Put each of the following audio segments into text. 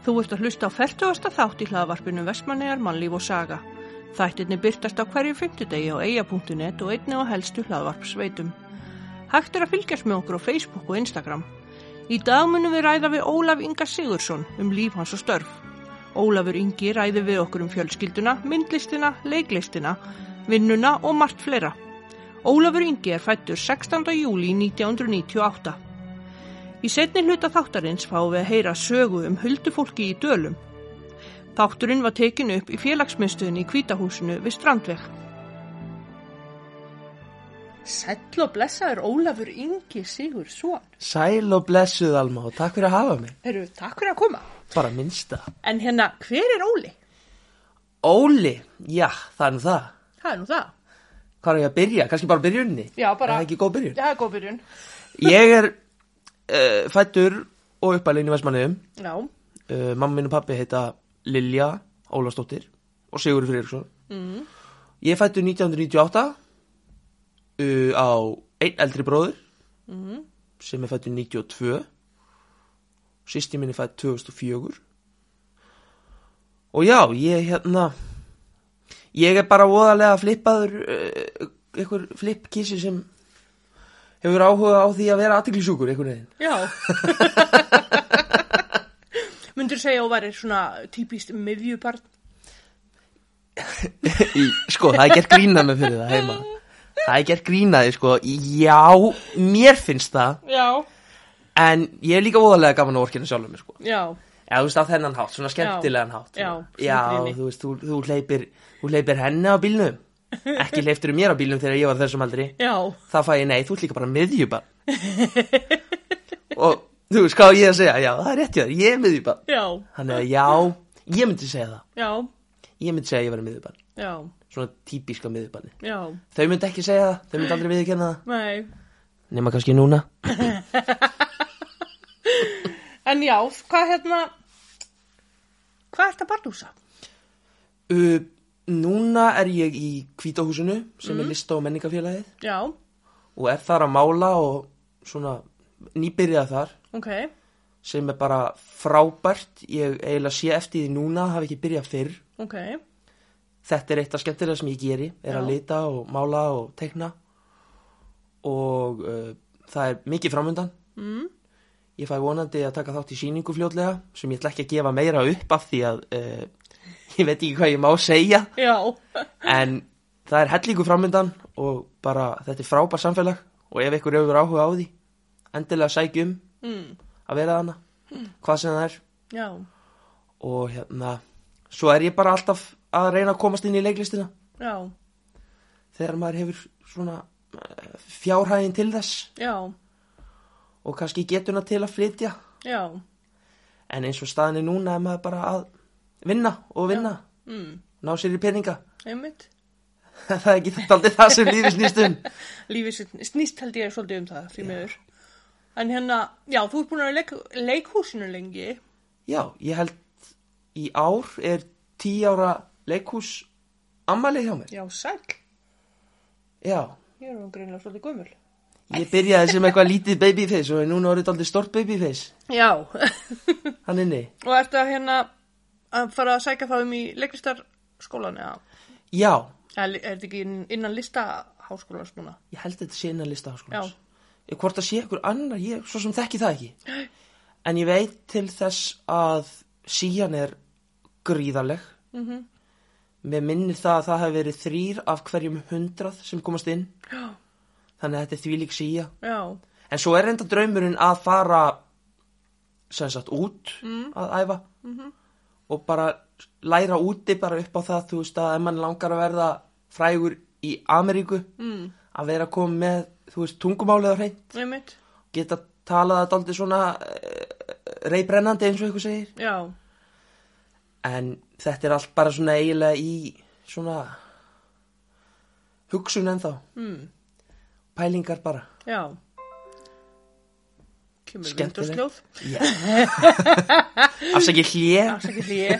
Þú ert að hlusta á 40. þátt í hlaðvarpinu Vestmannegar, Mannlíf og Saga. Þættirni byrtast á hverju fymtudegi á eia.net og einni á helstu hlaðvarpsveitum. Hægt er að fylgjast með okkur á Facebook og Instagram. Í dag munum við ræða við Ólaf Inga Sigursson um líf hans og störf. Ólafur Ingi ræði við okkur um fjölskylduna, myndlistina, leiklistina, vinnuna og margt fleira. Ólafur Ingi er fættur 16. júli 1998. Í setni hluta þáttarins fáum við að heyra sögu um huldufólki í dölum. Þátturinn var tekin upp í félagsmyndstöðinni í Kvítahúsinu við Strandveg. Sæll og blessaður Ólafur Ingi Sigursson. Sæl og blessuð Alma og takk fyrir að hafa mig. Eru, takk fyrir að koma. Bara minnsta. En hérna, hver er Óli? Óli, já, það er nú það. Það er nú það. Hvað er ég að byrja? Kannski bara byrjunni? Já, bara- Það er ekki góð byrjun. Það er góð byrjun. Ég er uh, fættur og uppalinn í Vestmanniðum. Já, Uh, mamma minn og pappi heita Lilja Ólafsdóttir og Sigur Friðriksson. Mm. Ég fættur 1998 uh, á einn eldri bróður Mhm. sem er fættur 92. Sýsti minn er fætt 2004. Og já, ég hérna ég er bara voðalega flippaður uh, einhver flippkísi sem hefur áhuga á því að vera aðtiklisjúkur einhvern veginn. já. Mundur segja að væri svona típist miðjubarn? sko, það er gert grínað með fyrir það heima það er gert grínaði, sko já, mér finnst það Já. en ég er líka voðalega gaman á orkinu sjálfum sko Já, já, þú veist, á þennan hátt, svona skemmtilegan hátt Já, já gríni. þú veist, þú, þú hleypir þú hleypir henni á bílnum ekki hleyptur mér á bílnum þegar ég var þessum aldri. Já, þá fæ ég, nei, þú ert líka bara miðjubann og þú veist, hvað á ég að segja? Já, það er rétt hjá þér, ég er miðjubann já, þannig að já, ég myndi segja það. Já, ég myndi segja að ég var miðjubann já, svona típiska miðjubanni já, Þau myndi ekki segja það, þau myndi aldrei viðkjanna það. Nei. Nema kannski núna. En já, hvað hérna, hvað ert að bardúsa? uh, Núna er ég í Hvítahúsinu sem er lista og menningafélagið Já, og er þar að mála og svona nýbyrjað þar. Ok, sem er bara frábært. Ég eiginlega sé eftir því núna hafi ekki byrjað fyrr. Ok, þetta er eitt af skemmtilega sem ég geri er Já. að lita og mála og teikna. Og uh, það er mikið framöndan mm, Ég fæ vonandi að taka þátt í síningu fljótlega sem ég ætla ekki að gefa meira upp af því að uh, ég veit ekki hvað ég má segja. Já, en það er hellingu framöndan og bara þetta er frábær samfélag og ef ykkur hefur áhuga á því endilega sækjum mm, að vera þarna hvað sem það er. Já, og hérna svo er ég bara alltaf að reyna að komast inn í leiklistina. Já, þegar maður hefur svona uh, fjárhæðin til þess. Já, og kannski getuna til að flytja. Já, en eins og staðin er núna er maður bara að vinna og vinna. Mm, ná sér í peninga. Það er ekki þetta aldrei það sem lífi snýst um. Sitt- snýst held ég svolítið um það, því miður. En hérna, já, þú ert búin að leik, leikhúsinu lengi. já, ég held í ár er tí ára leikhús ammali hjá mér. Já, sæll. já, Ég er um greinlega svolítið gömul. ég byrjaði sem eitthvað lítið babyface og er núna orðið aldrei stort babyface. Já, hann inni. Og ertu að hérna að fara að sækja það um í leiklistarskólan, eða? já, Eða er þetta ekki inn- innan listaháskólans núna? ég held þetta sé innan listaháskólans Já. Ég- hvort það sé ykkur annar, ég svo sem þekki það ekki en ég veit til þess að síjan er gríðarleg Mm -hmm. Mér minnir það að það hefur verið þrýr af hverjum hundrað sem komast inn. Já, Þannig að þetta er þvílík síja. já, En svo er enda draumurinn að fara sem sagt út að æfa og bara læra úti bara upp á það, þú veist að ef mann langar að verða frægur í Ameríku mm, að vera að koma með, þú veist, tungumálið á hreint, einmitt. geta talað þetta aldrei svona uh, reybrennandi eins og ykkur segir. Já, En þetta er allt bara svona eiginlega í svona hugsun ennþá, mm, pælingar bara. já. Kemur vindursljóð. Afsakið hlje, Afsakið hlýje.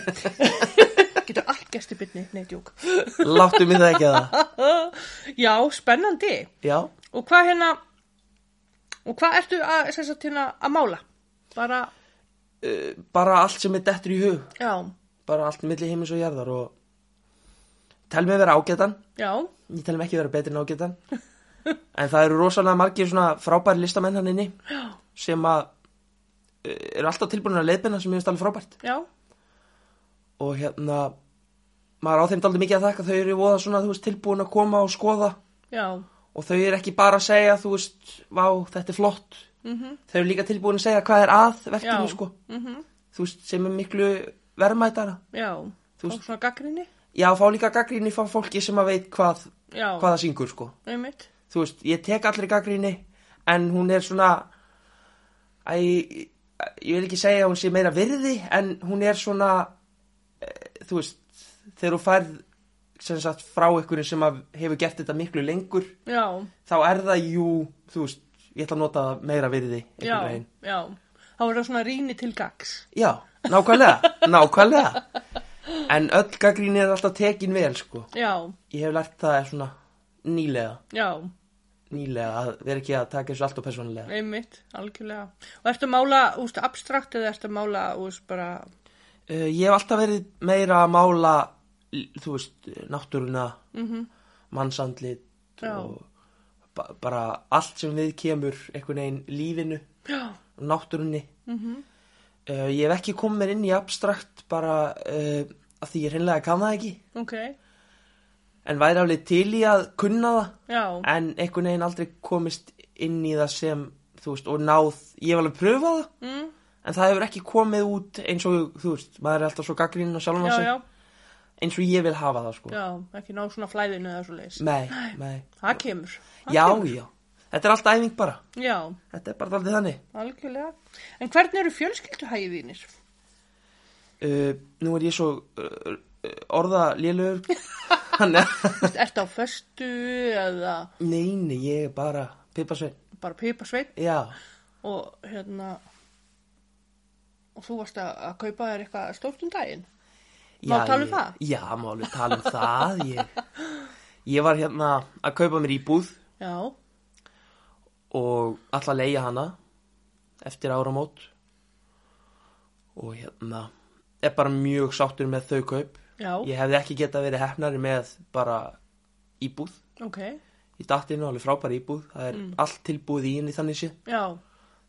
Getur allt gæst í byrni, nei, djúk. láttu mig það ekki að það. Já, spennandi. Já, Og hvað hérna, og hvað ertu að, sagt, hérna, að mála? Bara, uh, bara allt sem er dettur í hug Já, bara allt milli heimis og jarðar og tel mig vera ágætan já, ég tel mig ekki vera betri en ágætan en það eru rosalega margir svona frábæri listamenn hann inni já, sem að uh, eru alltaf tilbúin að leiðbina sem ég finnst alveg frábært. Já, og hérna maður á þeim daldi mikið að þakka. Þau eru voða svona veist tilbúin að koma og skoða. Já, og þau eru ekki bara að segja þú veist, vá þetta er flott. Mhm, þau eru líka tilbúin að segja hvað er að verkinu sko, mhm, þú veist, sem er miklu verðmætara. Já, veist- svona gaggrinni, já, fá líka gaggríni frá fólki sem að veit hvað, hvað það syngur sko. Einmitt, þú veist, ég tek allir gaggríni en hún er svona æ, ég vil ekki segja að hún sé meira virði en hún er svona e, þú veist, þegar þú færð sem sagt frá ykkur sem hefur gert þetta miklu lengur já, þá er það jú, þú veist ég ætla að nota meira virði já, já, þá er það svona rýni til gags, já, nákvæmlega, nákvæmlega. En öll gaggríni er alltaf tekin vel sko, já, ég hef lært það svona nýlega. Já, nýlega að vera ekki að taka þessu allt og persónulega. Einmitt, algjörlega, og ertu að mála, úst, abstrakt eða ertu að mála, úst, bara, Uh, ég hef alltaf verið meira að mála, þú veist, náttúruna, mhm, mannsandlit Já. og ba bara allt sem við kemur einhvern veginn lífinu, já, náttúrunni. mhm, Uh, ég hef ekki komið mér inn í abstrakt bara uh, að því ég hreinlega kann það ekki, ok, en væri alveg til í að kunna það, já, en einhvern veginn aldrei komist inn í það sem, þú veist, og náð, ég hef alveg pröfað það, mm, en það hefur ekki komið út eins og, þú veist, maður er alltaf svo gaggrinn og sjálfan á já, sig, eins og ég vil hafa það, sko. já, ekki ná svona flæðinu eða svo leis, Nei, nei. það kemur, það Já, kemur. já. Þetta er alltaf æfing bara. já, Þetta er bara alltaf þannig. algjörlega, en hvernig eru fjölskylduhægið þínir? Uh, nú er ég svo uh, orða lélugur. Þannig að, Vist, ertu á föstu eða nei, nei, ég er bara pippasvein. bara pipa sveit Já, og hérna og þú varst að, að kaupa þér eitthvað stórt um daginn Má já. tala um ég, það? Já, má alveg tala um það. Ég, ég var hérna að kaupa mér íbúð já, og alltaf leiða hana eftir áramót. Og hérna, er bara mjög sáttur með þau kaup. Já, Ég hefði ekki getað verið hefnari með bara íbúð. ok Í dattinu alveg frábær íbúð. Það er allt tilbúið í henni þannig séð. já,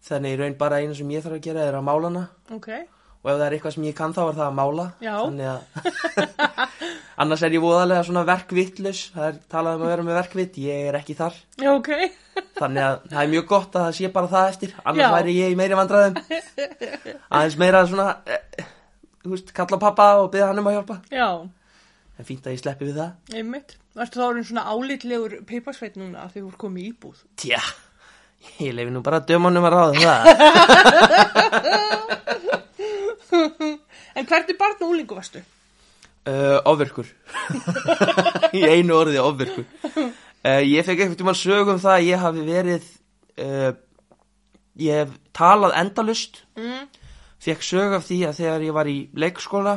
Þannig raun bara eina sem ég þarf að gera er að mála hana ok og ef það er eitthvað sem ég kann þá er það að mála. Já. Þannig að annars er ég voðalega svona verkvittlus. Það er talað um að vera með verkvitt, ég er ekki þar. já, ok, Þannig að það er mjög gott að það sé bara það eftir. Annars Já. væri ég í meiri vandræðum. Veist, kalla pappa og byggja hann um að hjálpa. já, En fínt að ég sleppi við það. einmitt Varstu þá orðin svona álitlegur piparsveit núna að þið voru komið í íbúð Tja, ég lefi nú bara dömanum að ráða það. En hvernig barn og úlingu varstu? Uh, ofvirkur Í einu orði ofvirkur uh, Ég fekk eitthvað tíma sögum það að ég hafi verið uh, Ég hef talað endalust Mm. Fekk sög af því að þegar ég var í leikskóla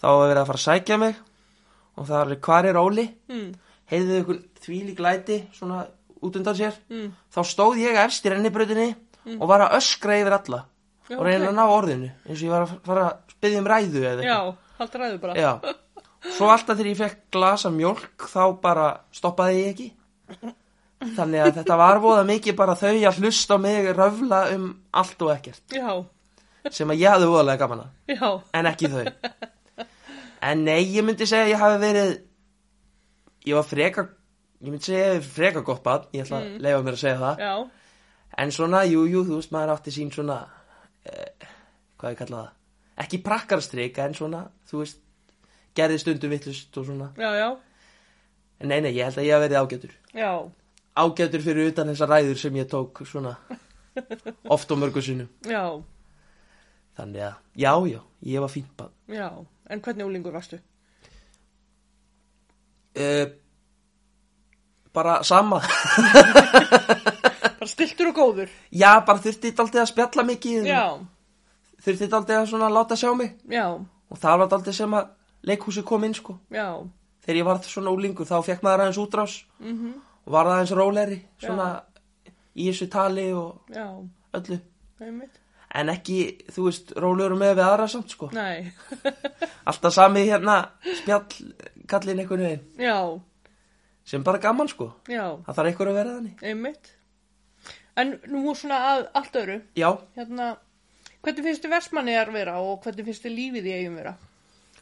Þá var verið að fara að sækja mig. Og það er hvar er Óli? Mm. Heiðið ykkur þvílík læti Svona út undan sér. Mm. Þá stóð ég efst í rennibrautinni Og var að öskra yfir alla Já, Og reyna ok. að ná orðinu Eins og ég var að fara að spyðja um ræðu eða eitthvað. Já, haldur ræðu bara. Já, svo alltaf þegar ég fekk glasa mjólk þá bara stoppaði ég ekki. Þannig að þetta var voða mikið bara þau að hlusta mig röfla um allt og ekkert. Já, sem að ég hafði voðalega gaman að já, en ekki þau. En nei, ég myndi segja að ég hafi verið ég var freka ég myndi segja að ég var freka gott barn. Ég ætla að leifa mér að segja það. Já. En svona, jú, jú, þú veist, maður átti sín svona eh, hvað ég kalla það? Ekki prakkarstrika en svona, þú veist gerði stundum vittlust og svona. Já, já, En nei, nei, ég held að ég hef verið ágætur. já. Ágætur fyrir utan þessar ræður sem ég tók svona oft og mörgu sinnum. Já, Þannig að, já, já, ég var fínt bann. já En hvernig úlingur varstu? Uh, bara sama. Bara stiltur og góður já, bara þurfti þetta aldrei að spjalla mikið. Já, Þurfti þetta aldrei að svona láta sjá mig. já, Og það var aldrei sem að leikhúsi kom inn, sko. já Þegar ég varð svona úlingur, þá fekk maður aðeins útrás mm og var aðeins róleri, svona í þessu tali og Já, öllu. einmitt en ekki, þú veist, rólegur með við aðra samt sko. Nei, alltaf sami hérna spjall kallin einhvern veginn. Já, sem bara gaman sko. Já, það þarf einhver að vera þannig. Einmitt. En nú svona að allt öðru, já, hérna, hvernig finnst þið versmanniðar vera og hvernig finnst þið lífið í eigum vera?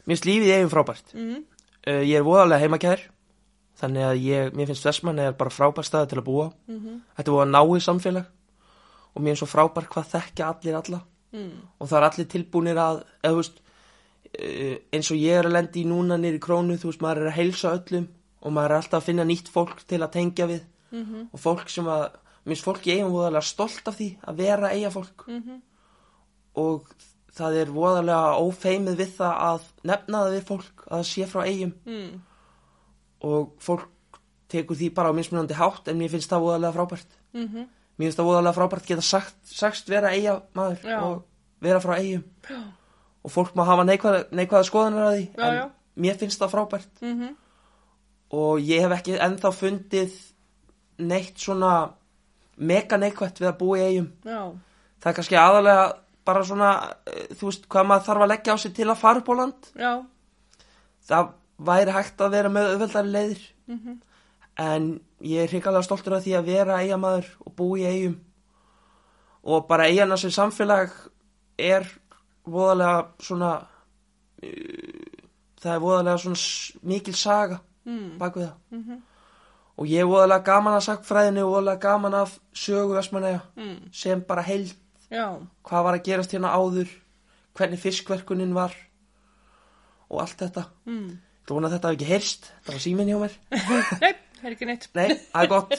mér finnst lífið eigin frábært. Mm uh, ég er voðalega heimakær þannig að ég, mér finnst Vestmann er bara frábær staði til að búa. -hmm. þetta er voða náið samfélag og mér finnst svo frábær hvað þekkja allir alla. Mm. og það er allir tilbúinir að eða, veist, uh, eins og ég er að lendi í núna nýri krónu, þú veist, maður er að heilsa öllum og maður er alltaf að finna nýtt fólk til að tengja við. Mm og fólk sem að, mér finnst fólk í eigum voðalega stolt af því að vera eiga fólk. -hmm. og það er voðalega ófeimið við það að nefna það við fólk að sé frá eigum Mm. og fólk tekur því bara á mismunandi hátt en mér finnst það voðalega frábært. Mm mér finnst það voðalega frábært geta sagt, sagst vera eiga maður Já. og vera frá eigum Já. og fólk má hafa neikvæða, neikvæða skoðanar að því Já, en mér finnst það frábært. Mm og ég hef ekki ennþá fundið neitt svona mega neikvætt við að búa í eigum Já, það er kannski aðalega bara svona eh, þú veist hvað maður þarf að leggja á sig til að fara upp á land. Já, það væri hægt að vera með auðveldari leiðir. Mhm. En ég er hrikalega stoltur af því að vera eigamaður og búa í eigum og bara eigana sem samfélag er voðalega svona uh, það er voðalega svona mikil saga mm. bak við það Mhm. og ég er voðalega gaman að sagfræðinu og voðalega gaman af sögu Vestmanneja Mm. sem bara heild já, hvað var að gerast hérna áður hvernig fiskverkunin var og allt þetta mm. Þú vona að þetta hafi ekki heyrst, þetta var síminn hjá mér. Nei, það er ekki neitt. Nei, það er gott.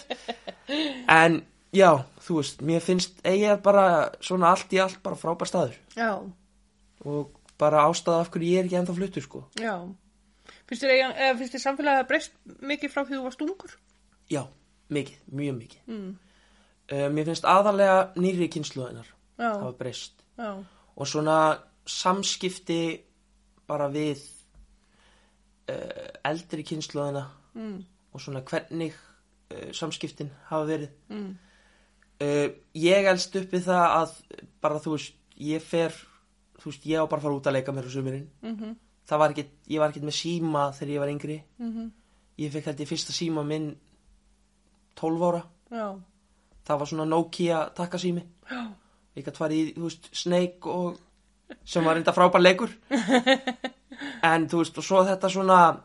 En já, þú veist, mér finnst eigið bara svona allt í allt bara frábær staður. Já, Og bara ástæða af hverju ég er ekki ennþá fluttur, sko. já. Finnst þér, eigan, eða finnst þér samfélagið að breyst mikið frá því þú varst ungur? Já, mikið, mjög mikið. Mm. Uh, mér finnst aðalega nýri kynsluðinar Já, hafa breyst. já, Og svona samskipti bara við uh, eldri kynsluðina mm. Og svona hvernig uh, samskiptin hafa verið. Mm. Uh, ég elst upp við það að bara þú veist, ég fer þú veist, ég á bara að fara út að leika mér á sumurinn Mm það var ekkit, ég var ekkit með síma þegar ég var yngri. -hmm. ég fekk held ég fyrsta síma minn 12 ára. Já, það var svona Nokia takkasími. Ég gætt farið í, þú veist, Snake og sem var reynda frábær leikur. En þú veist, og svo þetta svona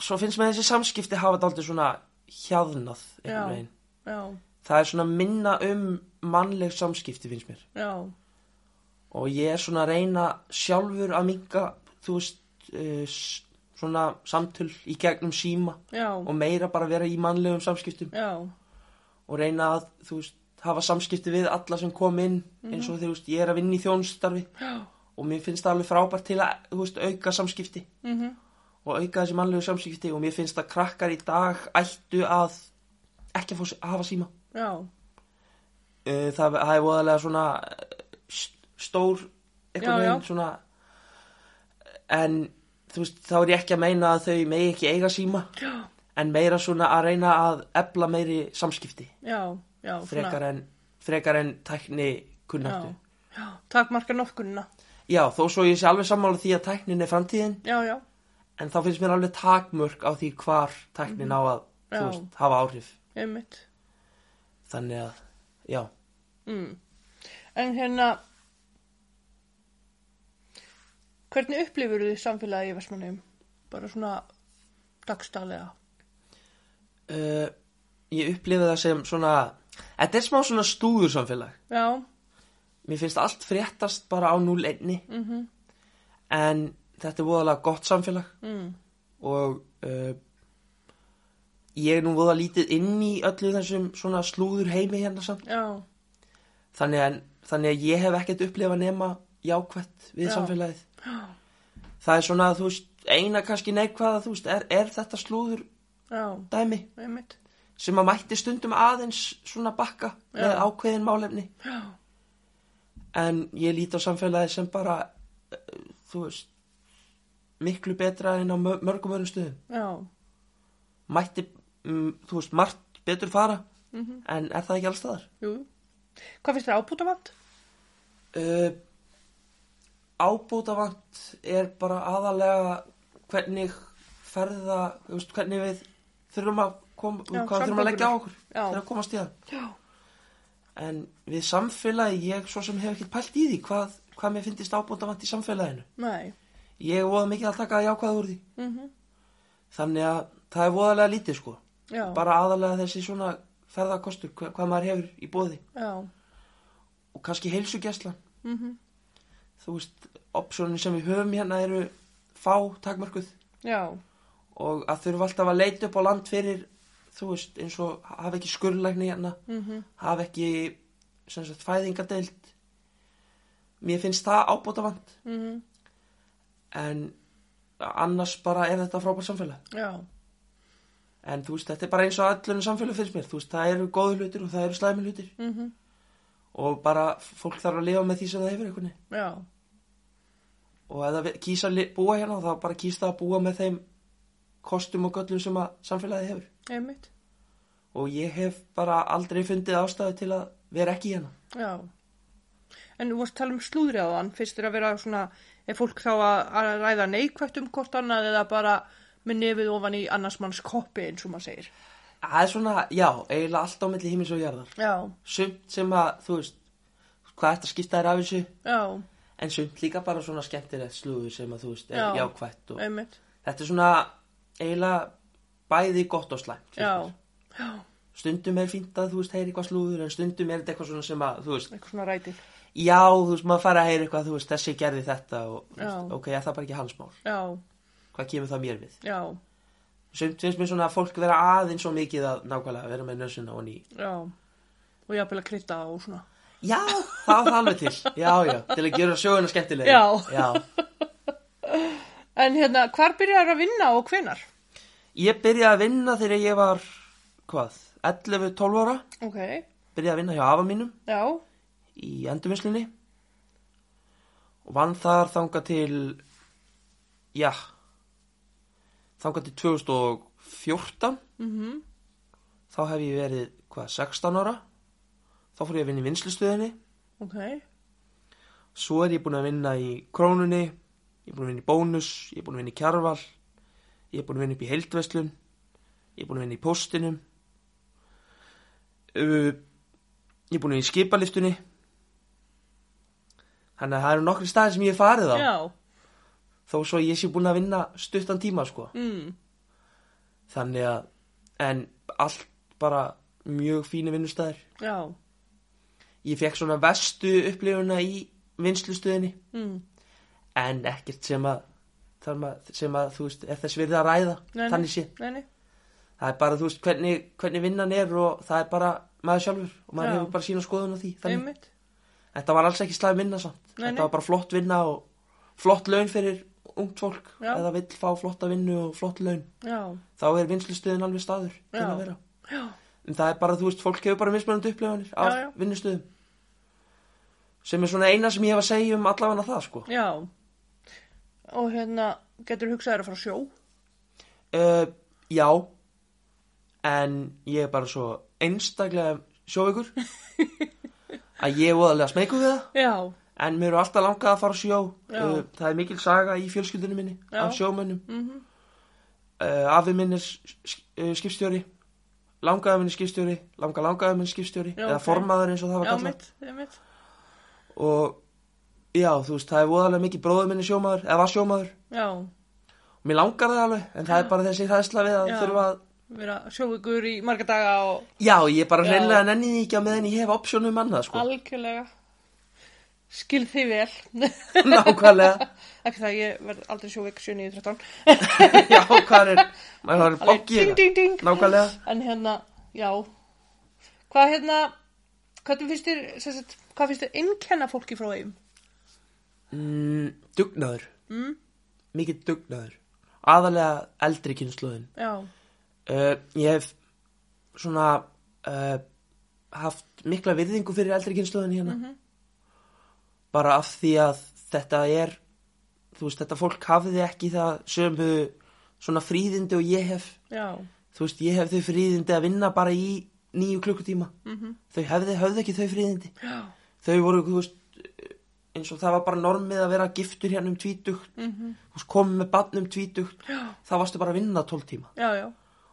svo finnst mér þessi samskipti hafa þetta aldrei svona hjaðnað Já. einhvern veginn. já, það er svona minna um mannleg samskipti finnst mér. Já, og ég er svona að reyna sjálfur að minga þú veist uh, svona samtöl í gegnum síma já, og meira bara vera í mannlegum samskiptum. Já, og reyna að þú veist hafa samskipti við alla sem kom inn eins og þú veist ég er að vinna í þjónstarfi já, og mér finnst það alveg frábært til að veist auka samskipti. Mhm, og auka þessi mannlegu samskipti og mér finnst að krakkar í dag ættu að ekki að, að hafa síma. Já, uh, það, það er voðalega svona eh, st- stór einhvern já. veginn svona en þú veist þá er ég ekki að meina að þau megi ekki eiga síma já, en meira svona að reyna að ebla meiri samskipti. Já, já, frekar en, frekar en tækni kunnáttu já, takmarka nokkunna, já þó svo ég sé alveg sammála því að tæknin er framtíðin. Já, já, en þá finnst mér alveg takmörk á því hvar tæknin á að Já. þú veist, hafa áhrif einmitt, þannig að já mm. En hérna, hvernig upplifur þið samfélagi í Vestmannheim? Bara svona dagstaglega. uh, ég upplifi það sem svona þetta er smá svona stúður samfélag Já, mér finnst allt fréttast bara á 0-1 mhm, en þetta er voðalega gott samfélag. Mm, og uh, ég er nú voða lítið inn í öllu þessum svona slúður heimi hérna samt. Já, þannig að, þannig að ég hef ekkert upplifað nema jákvætt við Já. samfélagið. Það er svona þú veist eina kannski neikvæða þú veist er, er þetta slúður já, dæmi? Einmitt, sem að mætti stundum aðeins svona bakka með Já. ákveðin málefni. Já, en ég líti á samfélagið sem bara uh, þú veist miklu betra en á mör- mörgum öðrum stöðum já, mætti, um, þú veist, margt betur fara mhm, en er það ekki alls staðar? jú. Hvað finnst þér ábútavand? uh, ábútavant er bara aðalega hvernig ferða, veist, hvernig við þurfum að koma, Já, hvað þurfum að leggja á okkur Já. til að komast í það en við samfélagi, ég svo sem hef ekki pælt í því hvað, hvað mér finnist ábútavant í samfélaginu Nei. Ég er voða mikið að taka jákvæð úr því. Mm þannig að það er voðalega lítið sko. Já. bara aðalega þessi svona ferðarkostur, hva, hvað maður hefur í bóði Já. og kannski heilsugjæslan Mm þú veist, opsjónin sem við höfum hérna eru fá takmörkuð. Já. og að þurfa alltaf að leita upp á land fyrir þú veist, eins og hafa ekki skurlækni hérna, Mm hafa ekki sem sagt fæðingadeild mér finnst það ábótavant. Mm en annars bara er þetta frábært samfélag Já. en þú veist, þetta er bara eins og allunum samfélag finnst mér, þú veist, það eru góðu hlutir og það eru slæmi hlutir Mm og bara fólk þarf að lifa með því sem það hefur einhvern veginn Já. og ef það kýsa að búa hérna þá bara kýst það að búa með þeim kostum og göllum sem að samfélagi hefur Einmitt. og ég hef bara aldrei fundið ástæðu til að vera ekki hérna Já. En þú varst að tala um slúðri á þann, finnst þér að vera svona, er fólk þá að, ræða neikvægt um hvort annað eða bara með nefið ofan í annars manns koppi eins og maður segir. það er svona, já, eiginlega allt á milli himins og jarðar Já, sumt sem að, þú veist hvað að skipta þér af þessu já, en sumt líka bara svona skemmtilegt slúður sem að þú veist, er Já. jákvætt og einmitt. þetta er svona eiginlega bæði gott og slæmt Já, já, stundum er fínt að þú veist heyri eitthvað slúður en stundum er þetta eitthvað svona sem að þú veist, eitthvað svona rætið. Já, þú veist, maður fara að heyra eitthvað þú veist, þessi gerði þetta og veist, ok, það er bara ekki hans mál Já, hvað kemur það mér við? Já, sumt finnst mér svona að fólk vera aðeins svo mikið að nákvæmlega vera með nössuna og ný já. Og ég að krydda og svona. já, það var það alveg til. Já, já, til að gera söguna skemmtilega Já. já. En hérna, hvar byrjar að vinna og hvenar? ég byrjaði að vinna þegar ég var hvað, 11-12 ára. Ok, byrjaði að vinna hjá afa mínum. Já, í endurvinnslunni og vann þar þanga til já þanga til 2014 mhm, þá hef ég verið hvað 16 ára? Þá fór ég að vinna í vinslustöðinni ok, svo er ég búin að vinna í krónunni ég er búin að vinna í bónus ég er búin að vinna í kjarval ég er búin að vinna upp í heildveslun ég er búin að vinna í póstinum. Uh, ég er búin að vinna í skipaliftunni þannig að það eru nokkri staðir sem ég hef farið á. Já, þó svo ég sé búin að vinna stuttan tíma sko. Mm, þannig að en allt bara mjög fínu vinnustæðir já, ég fekk svona vestu upplifuna í vinslustöðinni mm, en ekkert sem að, þar mað, sem að þú veist, er þess virði að ræða. Nei, þannig sé, nei, nei, það er bara þú veist hvernig, hvernig vinnan er og það er bara maður sjálfur. Og maður Já. hefur bara sína skoðun á því. Þannig, einmitt, þetta var alls ekki slæm vinna samt Nei, þetta var bara flott vinna og flott laun fyrir ungt fólk. Já. eða vill fá flotta vinnu og flott laun já, þá er vinslustöðin alveg staður til að vera. Já, en það er bara, þú veist, fólk hefur bara mismunandi upplifanir af vinnustöðum. Sem er svona eina sem ég hef að segja um allavega það sko. Já, og hérna, getur hugsaður að fara á sjó? Uh, já. En ég er bara svo einstaklega sjóveikur að ég er voðalega smeyku við það. Já, en mér eru alltaf langað að fara sjó Já. uh, það er mikil saga í fjölskyldunum minni Já. af sjómönnum mhm, uh, afi minn er uh, skipstjóri langaði minn er skipstjóri langa langaði minn er skipstjóri Já, eða ok. formaður eins og það var já, einmitt, og já, þú veist, það er voðalega mikið bróður minn er sjómaður eða var sjómaður já, mér langar það alveg, en það er bara þessi hræðsla við að Já. þurfa að vera sjóvíkur í marga daga og Já, ég bara Já. hreinlega nenni því ekki að meðan ég hef opsjónum annað, sko. algjörlega skil þið vel Nákvæmlega. ekki það, ég verð aldrei sjóvík 7.9.13 Já, hvað er, maður Alveg bokkið. Nákvæmlega. en hérna, já hvað hérna hvað finnst þér, sagt, hvað finnst þér innkenna fólki frá þeim? Mm, dugnaður, Mm? mikið dugnaður. Aðalega eldri kynsluðin. Já, Uh, ég hef svona uh, haft mikla virðingu fyrir eldri kynsluðin hérna. Mhm. Bara af því að þetta er, þú veist, þetta fólk hafði ekki það sömu svona fríðindi og ég hef. já, Þú veist, ég hef þau fríðindi að vinna bara í nýju klukkutíma. mhm, Þau hefði, höfðu ekki þau fríðindi. já, Þau voru, þú veist, eins og það var bara normið að vera giftur hérna um tvítugt Mhm. -hmm. komið með barn um tvítugt það varstu bara að vinna 12 tíma Já, já,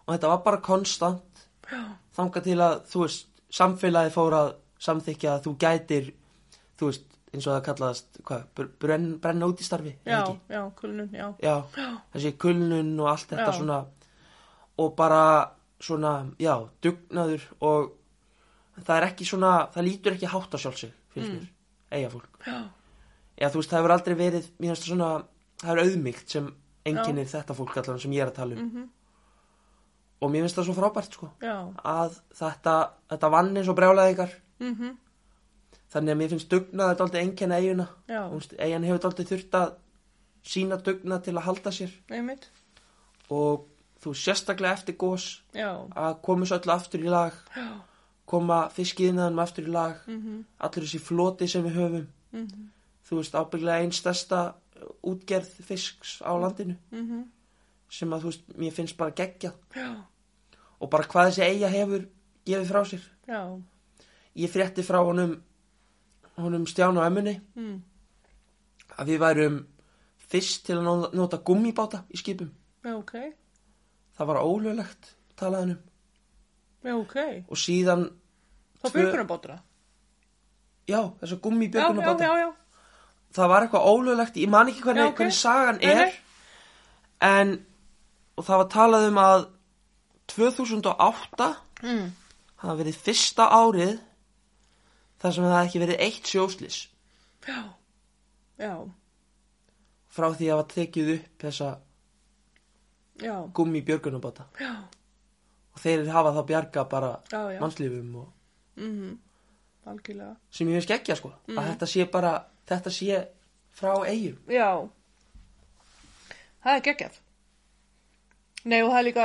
og þetta var bara konstant já, þangað til að, þú veist, samfélagi fór að samþykja að þú gætir þú veist, eins og það kallaðast hvað, br- brenn, brenna út í starfi já, já, kulnun, já. já, þessi kulnun og allt þetta svona og bara svona, já, dugnaður og það er ekki svona það lítur ekki hátt á sjálfsig finnst mér, eiga fólk. Mm. Já, já, þú veist, það hefur aldrei verið það svona, það er auðmygt sem enginnir þetta fólk allan sem ég er að tala um. Mhm. og mér finnst það svo frábært, sko já, að þetta, þetta vann eins og brjálaði ykkar mhm, þannig að mér finnst dugnað þetta aldrei enginna eiguna eigin hefur aldrei þurft að sína dugnað til að halda sér. Einmitt, og þú sérstaklega eftir gós já, að koma svo öllu aftur í lag já, koma fiskiðnaðum aftur í lag mhm, allir þessi floti sem við höfum. Mhm, þú veist ábygglega einn stærsta útgerð fisks á landinu. Mhm, sem að þú veist mér finnst bara geggja já, og bara hvað þessi eiga hefur gefið frá sér. Já, ég frétti frá honum honum Stján og Emmunni mm, að við værum fyrst til að nota, gummibáta í skipum. Já, ok, það var ólöglegt talaðan um. Já, ok, og síðan þá Tvö- björgunarbátura. já já, gummibjörgunabáta já, já, það var eitthvað ólöglegt, ég man ekki hvernig, Já, ok. hvernig sagan er. nei. en og það var talað um að 2008 mm, hafa verið fyrsta árið þar sem það hafi ekki verið eitt sjóslis já, já, frá því að hafa tekið upp þessa já, gummibjörgunabáta já, og þeir hafa þá bjarga bara já, já, mannslífum og mhm, algjörlega, sem ég veist ekki sko. Mm. að þetta sé bara, þetta sé frá eigum já, það er geggjað. Nei og það er líka,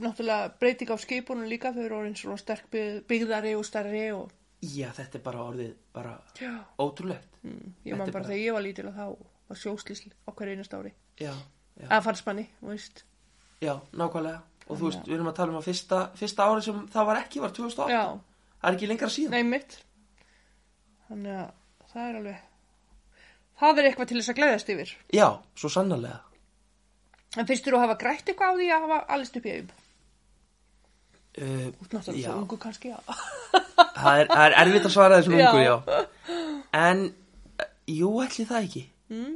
náttúrulega breyting á skipunum líka, þau eru orðin svona sterk byggð- byggðari og stærri og, já þetta er bara orðið bara já, ótrúlegt. Mm, ég man bara bara- þegar ég var lítil að þá var sjóslísl á hverju einast ári. já, já, að fannst manni, þú já, nákvæmlega. Og þú Þannig veist, við erum að tala um að fyrsta, fyrsta ári sem það var ekki var 2008 já, það er ekki lengra síðan. Nei þannig að það er alveg það er eitthvað til þess að gleðast yfir. Já, svo sannarlega. En finnst þú að hafa grætt eitthvað á því að hafa allist upp í eigum uh, út náttúrulega ungu kannski já, það, er, er erfitt að svara þessum Já. ungu, já. En, uh, jú, ætli það ekki. Mm,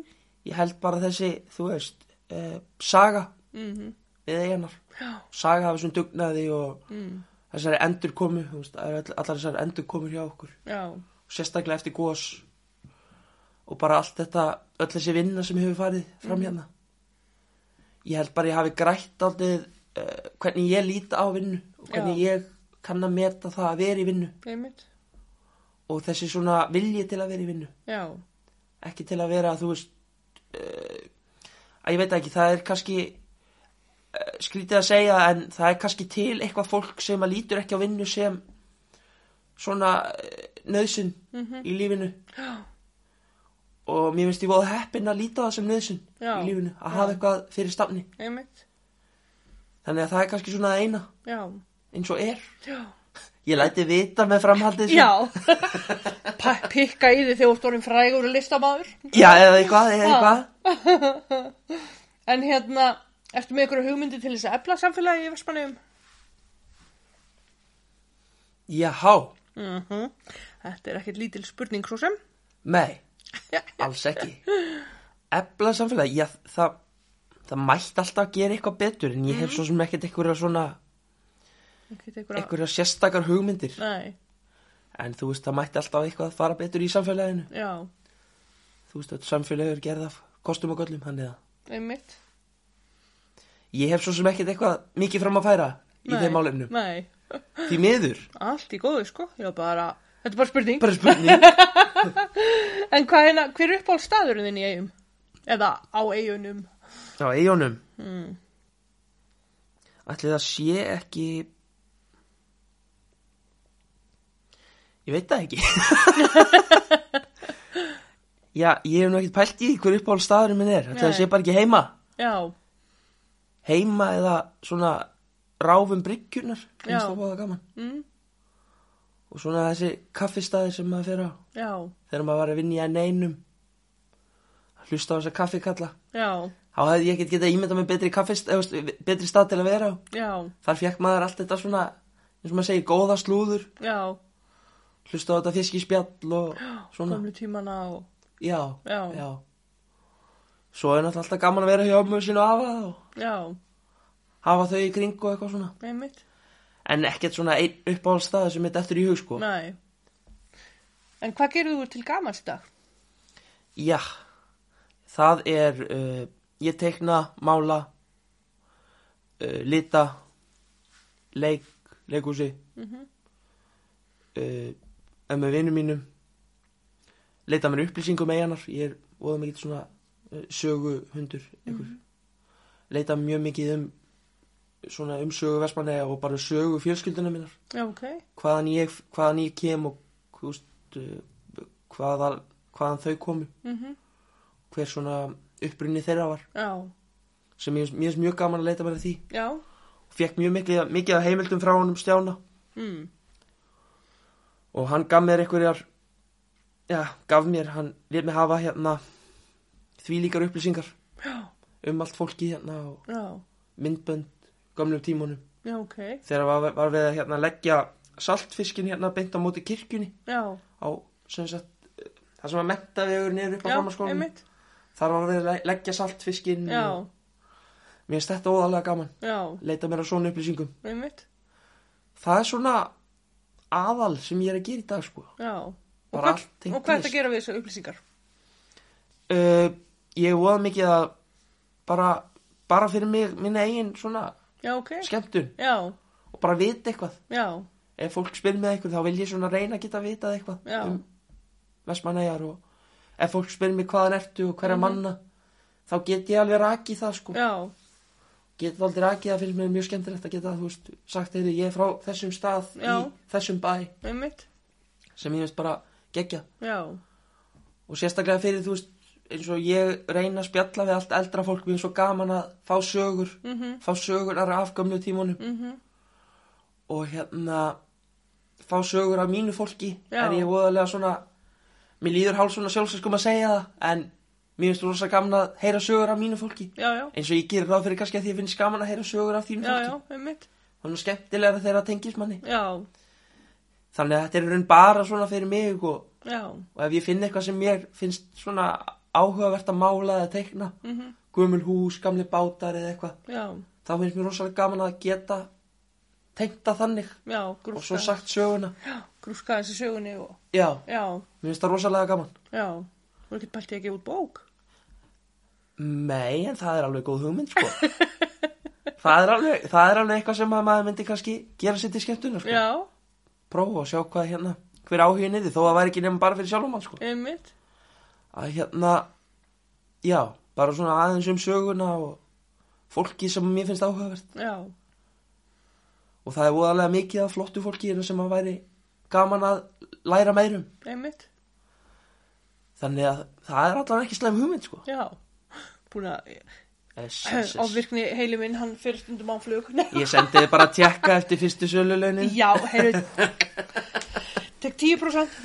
ég held bara þessi, þú veist uh, saga mm við eiginar já, saga af þessum dugnaði og mm, þessari endurkomu þú veist, allar þessari endurkomur hjá okkur. Já, sérstaklega eftir gós og bara allt þetta öll þessi vinna sem hefur farið fram Mhm. hérna. Ég held bara ég hafi grætt aldrei uh, hvernig ég líti á vinnu og hvernig ég kann að meta það að vera í vinnu. Einmitt. Og þessi svona vilji til að vera í vinnu. Já, ekki til að vera þú veist uh, að ég veit ekki, það er kannski uh, skrítið að segja en það er kannski til eitthvað fólk sem að lítur ekki á vinnu sem svona uh, nöðsyn Mhm. í lífinu. Já, og mér finnst ég voða heppin að líta það sem nöðsyn Já, í lífinu, að já. hafa eitthvað fyrir stafni. Einmitt. Þannig að það er kannski svona eina. Já, eins og er. Já. Ég læti vita með framhaldið já. Pikka í því þegar þú orðin frægur listamæður já eða eitthvað, eða eitthvað. en hérna, ertu með ykkur hugmyndi til þess að efla samfélagi í Vestmanniðum? jáhá, Mm Þetta er ekkert lítil spurning svo sem. nei alls ekki. Efla samfélagi, já það það mætti alltaf að gera eitthvað betur en ég hef svo sem ekkert eitthvað svona einhverja... sérstakar hugmyndir Nei, en þú veist, það mætti alltaf eitthvað að fara betur í samfélaginu já, þú veist, þetta samfélagi er gerð af kostum og göllum, hann eða einmitt. ég hef svo sem ekkert eitthvað mikið fram að færa í þeim málefnum Nei, því miður, allt í góðu sko. Bara, þetta er bara spurning. bara spurning En hvað hérna, hver er uppáhald staðurinn þinn í eigum? Eða á eigunum? á eigunum Mm. ætli það sé ekki ég veit það ekki. Já, ég hef nú ekkert pælt í hver uppáhald staðurinn minn er. Nei. sé bara ekki heima. Já, heima eða svona ráfum bryggjurnar Já. finnst það bóða gaman. Mm, og svona þessi kaffistæði sem maður fer á. Já, þegar maður var að vinna í enn einum. Hlusta á þessa kaffikalla. Já, þá hefði ég ekkert getað ímyndað með betri kaffist betri stað til að vera á. Þar fekk maður allt þetta svona eins og maður segir, góða slúður. Já, hlusta á þetta fiskispjall og svona komlu tímana og, já, Já. svo er náttúrulega alltaf gaman að vera hjá ömmu sinu og afa og já, hafa þau í kring og eitthvað svona einmitt, en ekkert svona einn uppáhaldstað sem er eftir í hug sko nei. En hvað gerir þú til gamans í dag? já, það er uh, ég teikna, mála uh, lita leik, leikúsi Mhm. uh, er með vinnum mínum. Leita mér upplýsingum eiganar ég er óða mikið svona uh, sögu hundur ykkur leita mjög mikið um svona um sögu Vestmanneja og bara sögu fjölskylduna minnar. Já, ok, hvaðan ég, hvaðan ég kem og þú veist, uh, hvaðan, þau komu. Mhm, hver svona upprunni þeirra var. Já, sem ég, finnst mjög gaman að leita mér að því. Og fekk mjög mikið, mikið af heimildum frá honum Stjána. Mm, og hann gaf mér einhverjar já, gaf mér, hann lét mig hafa hérna þvílíkar upplýsingar já, um allt fólki hérna og já, myndbönd gömlum tímunum já, ok, þegar var, var við að hérna leggja saltfiskin hérna beint á móti kirkjunni. Á sem sagt það sem var mentavegur niður upp á einmitt, þar var við að le- leggja saltfiskin og mér finnst þetta óðalega gaman. Leita mér á svona upplýsingum. Einmitt, það er svona aðal sem ég er að gera í dag sko. Já. Og hvað, og hvað er þetta að gera við þessu upplýsingar? uh, ég voða mikið að bara, bara fyrir mig minna eigin svona Já, ok, skemmtun. Já, og bara vita eitthvað. Já, ef fólk spyr með eitthvað þá vil ég svona reyna að geta vitað eitthvað Já. um Vestmannegar og ef fólk spyr mig hvaðan ertu og hverja manna þá get ég alveg rakið það sko. Já, get rakið það fyrir mig mjög skemmtilegt að geta þú veist sagt þeirri ég er frá þessum stað Já. í þessum bæ. Einmitt, sem ég veist bara gegja já, og sérstaklega fyrir þú veist eins og ég reyna að spjalla við allt eldra fólk mér er svo gaman að fá sögur mhm, fá sögurar af gömlu tímunum. Mhm, og hérna fá sögur af mínu fólki. Já. er ég voðalega svona mér líður hálf svona sjálfsöskum að segja það en mér finnst rosa gaman að heyra sögur af mínu fólki. Já, já, eins og ég gerir ráð fyrir kannski að ég finnst gaman að heyra sögur af þínu já, fólki. einmitt, þannig skemmtilega þegar það tengist manni. Já, þannig að þetta er raun bara svona fyrir mig og, og ef ég finn eitthvað sem mér finnst svona áhugavert að mála eða teikna mhm, gömul hús, gamli bátar eða eitthvað þá finnst mér rosalega gaman að geta tengta þannig já, og svo sagt söguna. Já, grúska þessi sögunni og, já, já, mér finnst það rosalega gaman. Já, þú er ekki pælt í að gefa út bók? Nei, en það er alveg góð hugmynd sko. Það, er alveg, það er alveg eitthvað sem að maður myndi kannski gera sér til skemmtunar sko. Já, prófa og sjá hvað hérna hver áhugin yfir, þó að það væri ekki nefnum bara fyrir sjálfum hann sko. einmitt, að hérna já, bara svona aðeins um söguna og fólki sem mér finnst áhugavert. Já, og það er voðalega mikið af flottu fólki hérna sem að væri gaman að læra meirum einmitt, þannig að það er allavega ekki slæm hugmynd sko. já, búin að, yes, yes. ofvirkni heili minn, hann fyrir stundum á flug. ég sendi þið bara að tjekka eftir fyrstu sölulaunin Já, heyrðu, tek 10%.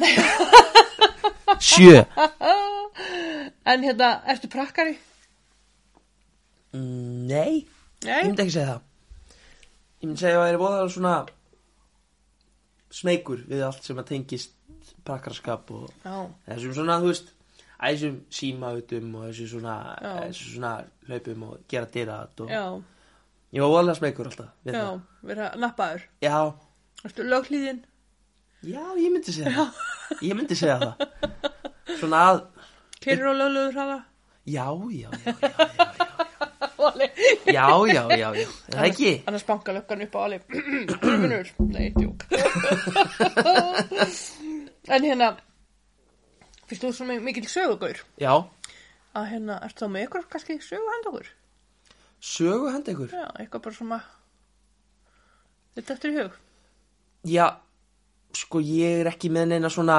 sjö En hérna, ertu prakkari? Mm, Nei, ég Nei? myndi ekki segja það Ég myndi segja að það er voðalega svona smeykur við allt sem að tengist prakkarskap og Já, þessum svona, þú veist þessum símautum og þessum svona, Já. þessum svona hlaupum og gera dyrat og já, ég var voðalega smeykur alltaf við já, það. vera nappaður. Já, Ertu löglíðin? já, ég myndi segja það Ég myndi segja það Svona að, Keirir á lögluður hraða? já, já, já, já, já, Vali. já, já, já, já, já, er það ekki? Annars banka löggan upp á Ali. Drömmunur? Nei, djók. en hérna, fyrst þú svona mikil sögugaur, Já, að hérna, ertu þá með ykkur kannski sögu handa okkur? sögu henda ykkur Já, eitthvað bara svona, þetta eftir í hug. Já, sko ég er ekki með neina svona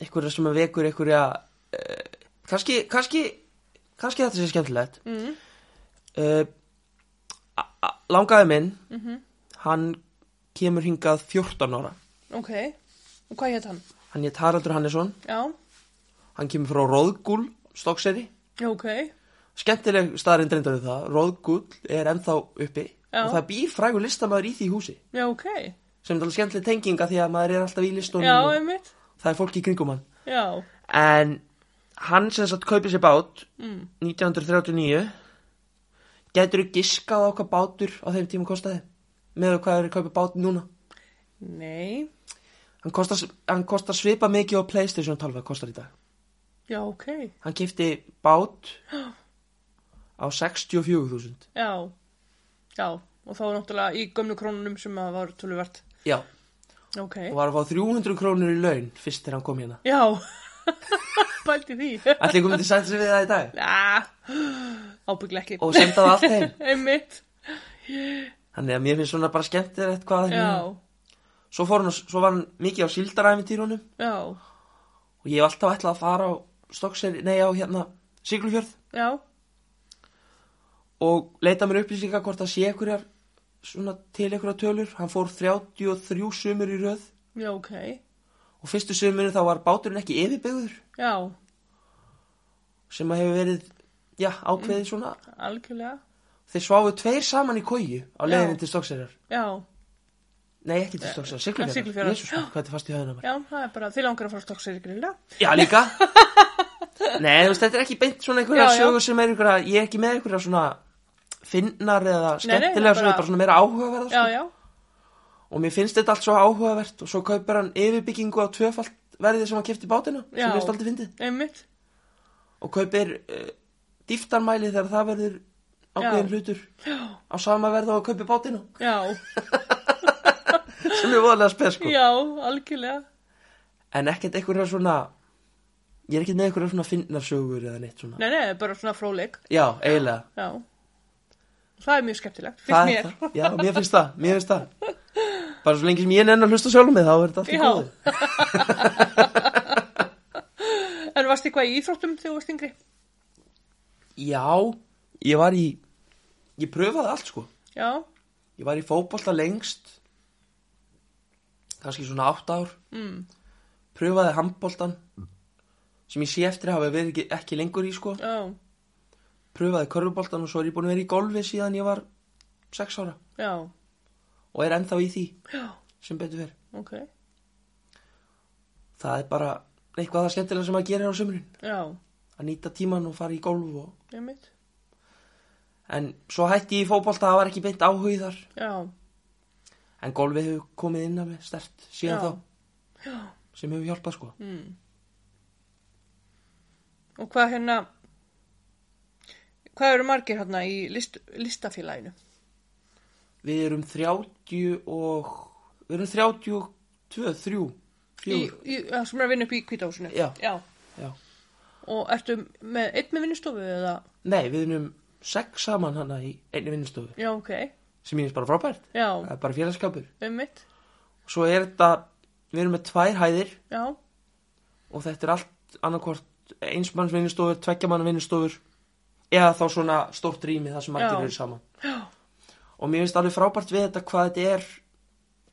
einhverja sem að vekur einhverja uh, kannski, kannski kannski þetta sé skemmtilegt Mm. uh, langaði minn Mm hann kemur hingað 14 ára Ok, og hvað hétt hann? Hann er Haraldur Hannesson. Já, hann kemur frá Róðgúl Stokkseri ok, skemmtileg staðarinn reyndar við það. Róðgull er ennþá uppi. Já. og það býr frægur listamæður í því húsi. Já, ok, sem er alveg skemmtileg tenginga því að maður er alltaf í listunum það er fólk í kringum hann. Já, en hann sem sagt kaupið sér bát mm. 1939 getur þú giskað á hvað bátur á þeim tíma kostaði? Með hvað er kaupið bát núna? Nei, hann kostar, hann kostar svipa mikið á Playstation 12 kostar í dag. Já, ok, hann kifti bát á 64.000 já, já, og þá náttúrulega í gömlu krónunum sem að var töluvert, já, ok, og var að fá 300 krónur í laun fyrst þegar hann kom hérna. Já, bælti því, allir komið til sætt sig við það í dag? Já, ábygglega ekki, og senda það allt heim. Þannig að mér finnst svona bara skemmtilegt hvað já, svo, hann, svo var hann mikið á síldaræfintýrunum já, og ég hef alltaf ætlað að fara á Stokkseri, nei á hérna Siglufjörð. Já, og leita mér upplýsingar hvort það sé svona til einhverjar tölur. Hann fór 33 sumur í röð. Já, ok, og fyrstu sumurinn þá var báturinn ekki yfirbyggður. Já, sem að hefur verið, já, ákveðið svona. algjörlega, þeir sváðu tveir saman í kóju á leiðinni Já. til Stokkseirar já, nei, ekki til Stokkseirar, Siglufjörðar Siglufjarðar. Jesús, hvað þetta er fast í höfðuna mér? Já, það er bara, þið langar að fara stokksir í grilla, já, líka. Nei, þú veist, þetta er ekki beint svona einhverja Já, já. sögur sem er einhverja ég er ekki með einhverja svona finnar eða Nei, nei, skemmtilega bara- svona, bara svona meira áhugaverða já, sko. já, og mér finnst þetta allt svo áhugavert og svo kaupir hann yfirbyggingu á tvöfalt verðið sem hann kefti bátina sem er stoltið fyndið. Einmitt, og kaupir uh, dýftarmæli þegar það verður ákveðin hlutur á sama verð og að kaupi bátina já, sem er voðalega spes sko. Já, algjörlega, en ekkert einhverja svona ég er ekkert með einhverja svona finnarsögur eða neitt svona. Nei, nei, bara svona fróleik, já, eiginlega. Já, það er mjög skemmtilegt, Það finnst er mér, það. já, mér finnst það, mér finnst það. Bara svo lengi sem ég nenni að hlusta sjálfum mig þá er þetta allt í Já. góðu. En varst eitthvað í íþróttum þegar þú varst yngri, já, ég var í ég pröfaði allt sko. Já, Ég var í fótbolta lengst kannski svona átt ár. Mm, pröfaði handboltan sem ég sé eftir að hafa verið ekki, ekki lengur í sko. Já, pröfaði körfuboltan og svo er ég búin að vera í golfi síðan ég var 6 ára. Já, og er ennþá í því já, sem betur verið ok, það er bara eitthvað það skemmtilega sem að gera á sömurinn já, að nýta tíman og fara í golf og... en svo hætti ég í fótbolta það var ekki beint áhugið þar. Já, en golfið hefur komið inn alveg stert síðan Já. þá já, sem hefur hjálpað sko mm. Og hvað hérna, hvað eru margir hérna í list, listafélaginu? við erum 30 og við erum 32, 3 Í, 4 í, það sem er að vinna upp í kvítahúsinu? Já. Já. Og ertu með einn með vinnustofu eða? Nei, við erum sex saman hana í einni vinnustofu Já, ok. Sem ég finnst bara frábært. Það er bara félagskapur. mitt. Svo er þetta, við erum með tvær hæðir Já, og þetta er allt annarkvort einsmanns vinnustofur, tveggjamann vinnustofur eða þá svona stórt rými þar sem margir Já. eru saman. Já. Og mér finnst alveg frábært við þetta hvað þetta er,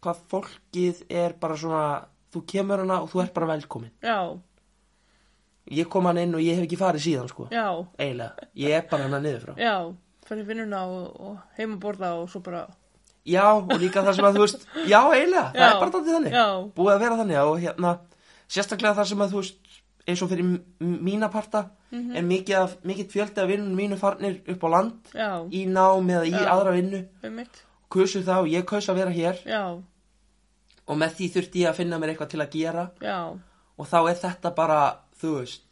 hvað fólkið er bara svona, þú kemur hana og þú ert bara velkomin. já, Ég kom hann inn og ég hef ekki farið síðan sko, já, eiginlega. Ég er bara hana niður frá. Fyrir vinnuna og, og heim að borða og svo bara, Já, og líka það sem að þú veist, já, eiginlega, það er bara daldið þannig. Já. Búið að vera þannig og hérna, sérstaklega það sem að þú veist, eins og fyrir m- mína parta, Mhm. er mikið, af, mikið fjöldi af vinnunum mínu farnir upp á land, já, í nám eða í Já. aðra vinnu, það og ég kaus að vera hér Já, og með því þurfti ég að finna mér eitthvað til að gera já, og þá er þetta bara, þú veist,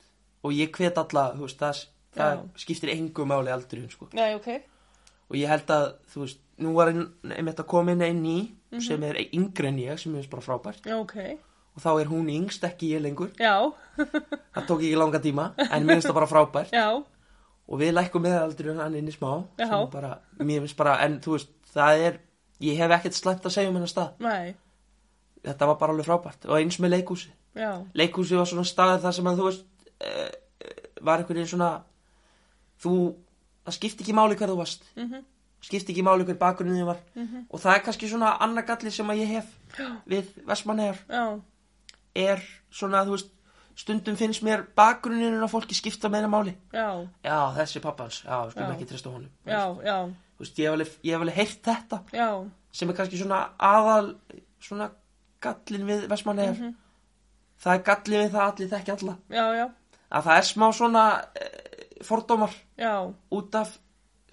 og ég hvet alla, þú veist, það, það Já. skiptir engu máli aldurinn, sko. já, ok. og ég held að, þú veist, nú var ein- einmitt að koma inn einn ný Mhm. sem er yngri en ég, sem er bara frábært Já, ok. og þá er hún yngst, ekki ég lengur Já, það tók ekki langa tíma, en mér finnst það bara frábært já, og við lækkum meðaldur hann inn í smá Já. bara, mér finnst bara, en þú veist það er, ég hef ekkert slæmt að segja um hennar stað nei, þetta var bara alveg frábært og eins með leikhúsi já, leikhúsi var svona staðar þar sem að þú veist uh, var einhvern veginn svona þú, það skipti ekki máli hver þú varst. Mhm, skipti ekki máli hver bakgrunnið þið var. Og það er kannski svona annar galli sem að ég hef við Vestmannegar er svona, þú veist stundum finnst mér bakgrunninu á fólki skipta meira máli. Já, já, þessi pappans, já, skulum Já. ekki treysta honum. Já, já, veist, ég hef alveg, heyrt þetta. Já, sem er kannski svona aðal svona gallin við Vestmannegar Mhm. það er gallin við það að allir þekki alla. Já, já, að það er smá svona e, fordómar já, út af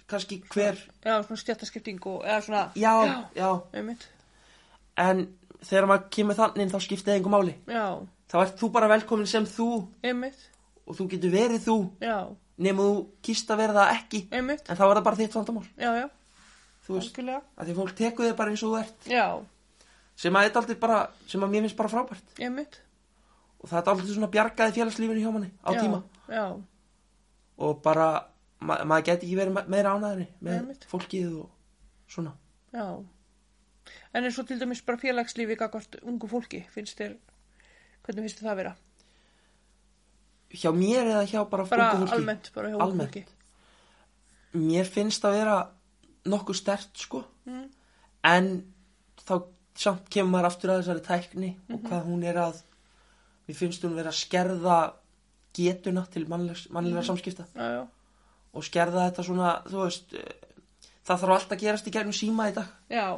kannski hver já, svona stjættaskipting og, eða svona, já, já, einmitt, en þegar maður kemur þannig þá skiptið einhver máli. Já, þá ert þú bara velkomin sem þú. Einmitt, og þú getur verið þú. Já, nema þú kýst að vera það ekki. Einmitt, en þá er það bara þitt vandamál. Já, já, þú veist, að því fólk tekur þig bara eins og þú ert. Já, sem að þetta aldrei bara, sem að mér finnst bara frábært. Einmitt, og það er aldrei svona bjargaði félagslífinu hjá manni á já, tíma. já, og bara, ma maður geti ekki verið me- meira ánæðri með Einmitt. fólkið og svona já, en eins og til dæmis bara félagslífi gagvart ungu fólki, finnst þér, hvernig finnst þér það vera? hjá mér eða hjá bara, Bara ungu fólki almennt, bara hjá ungu Almennt. fólki, mér finnst að vera nokkuð stert sko Mm. en þá samt kemur maður aftur að þessari tækni og Mhm. hvað hún er að mér finnst hún vera að skerða getuna til mannlega Mhm. samskipta. Já, já, og skerða þetta svona, þú veist eh, það þarf allt að gerast í gegnum síma í dag. Já,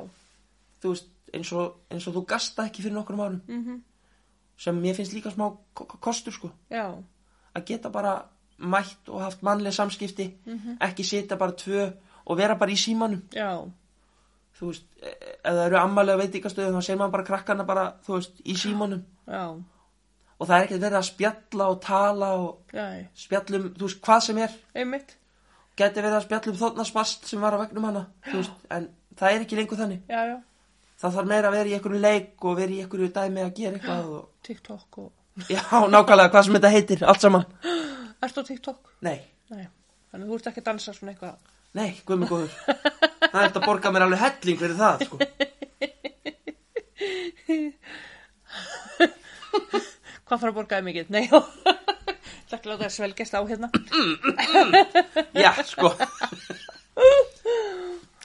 þú veist, eins og, eins og þú gasta ekki fyrir nokkrum árum. Mhm, sem mér finnst líka smá ko- ko- kostur sko. Já, að geta bara mætt og haft mannlega samskipti mhm, ekki sita bara tvö og vera bara í símanum. Já, þú veist, e- ef það eru ammalega veitingastöðum þá segir maður bara krakkana bara, þú veist, í símanum. Já, og það er ekkert verið að spjalla og tala og já, spjallum, þú veist, hvað sem er. Einmitt, geti verið að spjallum þóttna spast sem var á vegnum hana, þú veist, en það er ekki lengur þannig. Já, já, það þarf meira að vera í einhverju leik og vera í einhverju dæmi að gera eitthvað og, TikTok og, já, nákvæmlega, hvað sem þetta heitir, allt saman. Ertu á TikTok? nei, Nei, þannig þú ert ekki að dansa svona eitthvað, nei, guðmi góður. Það er þetta að borga mér alveg helling fyrir það, sko hvað þarf að borgaði mikið? Nei, það ekki láta að svelgjast á hérna, já, sko.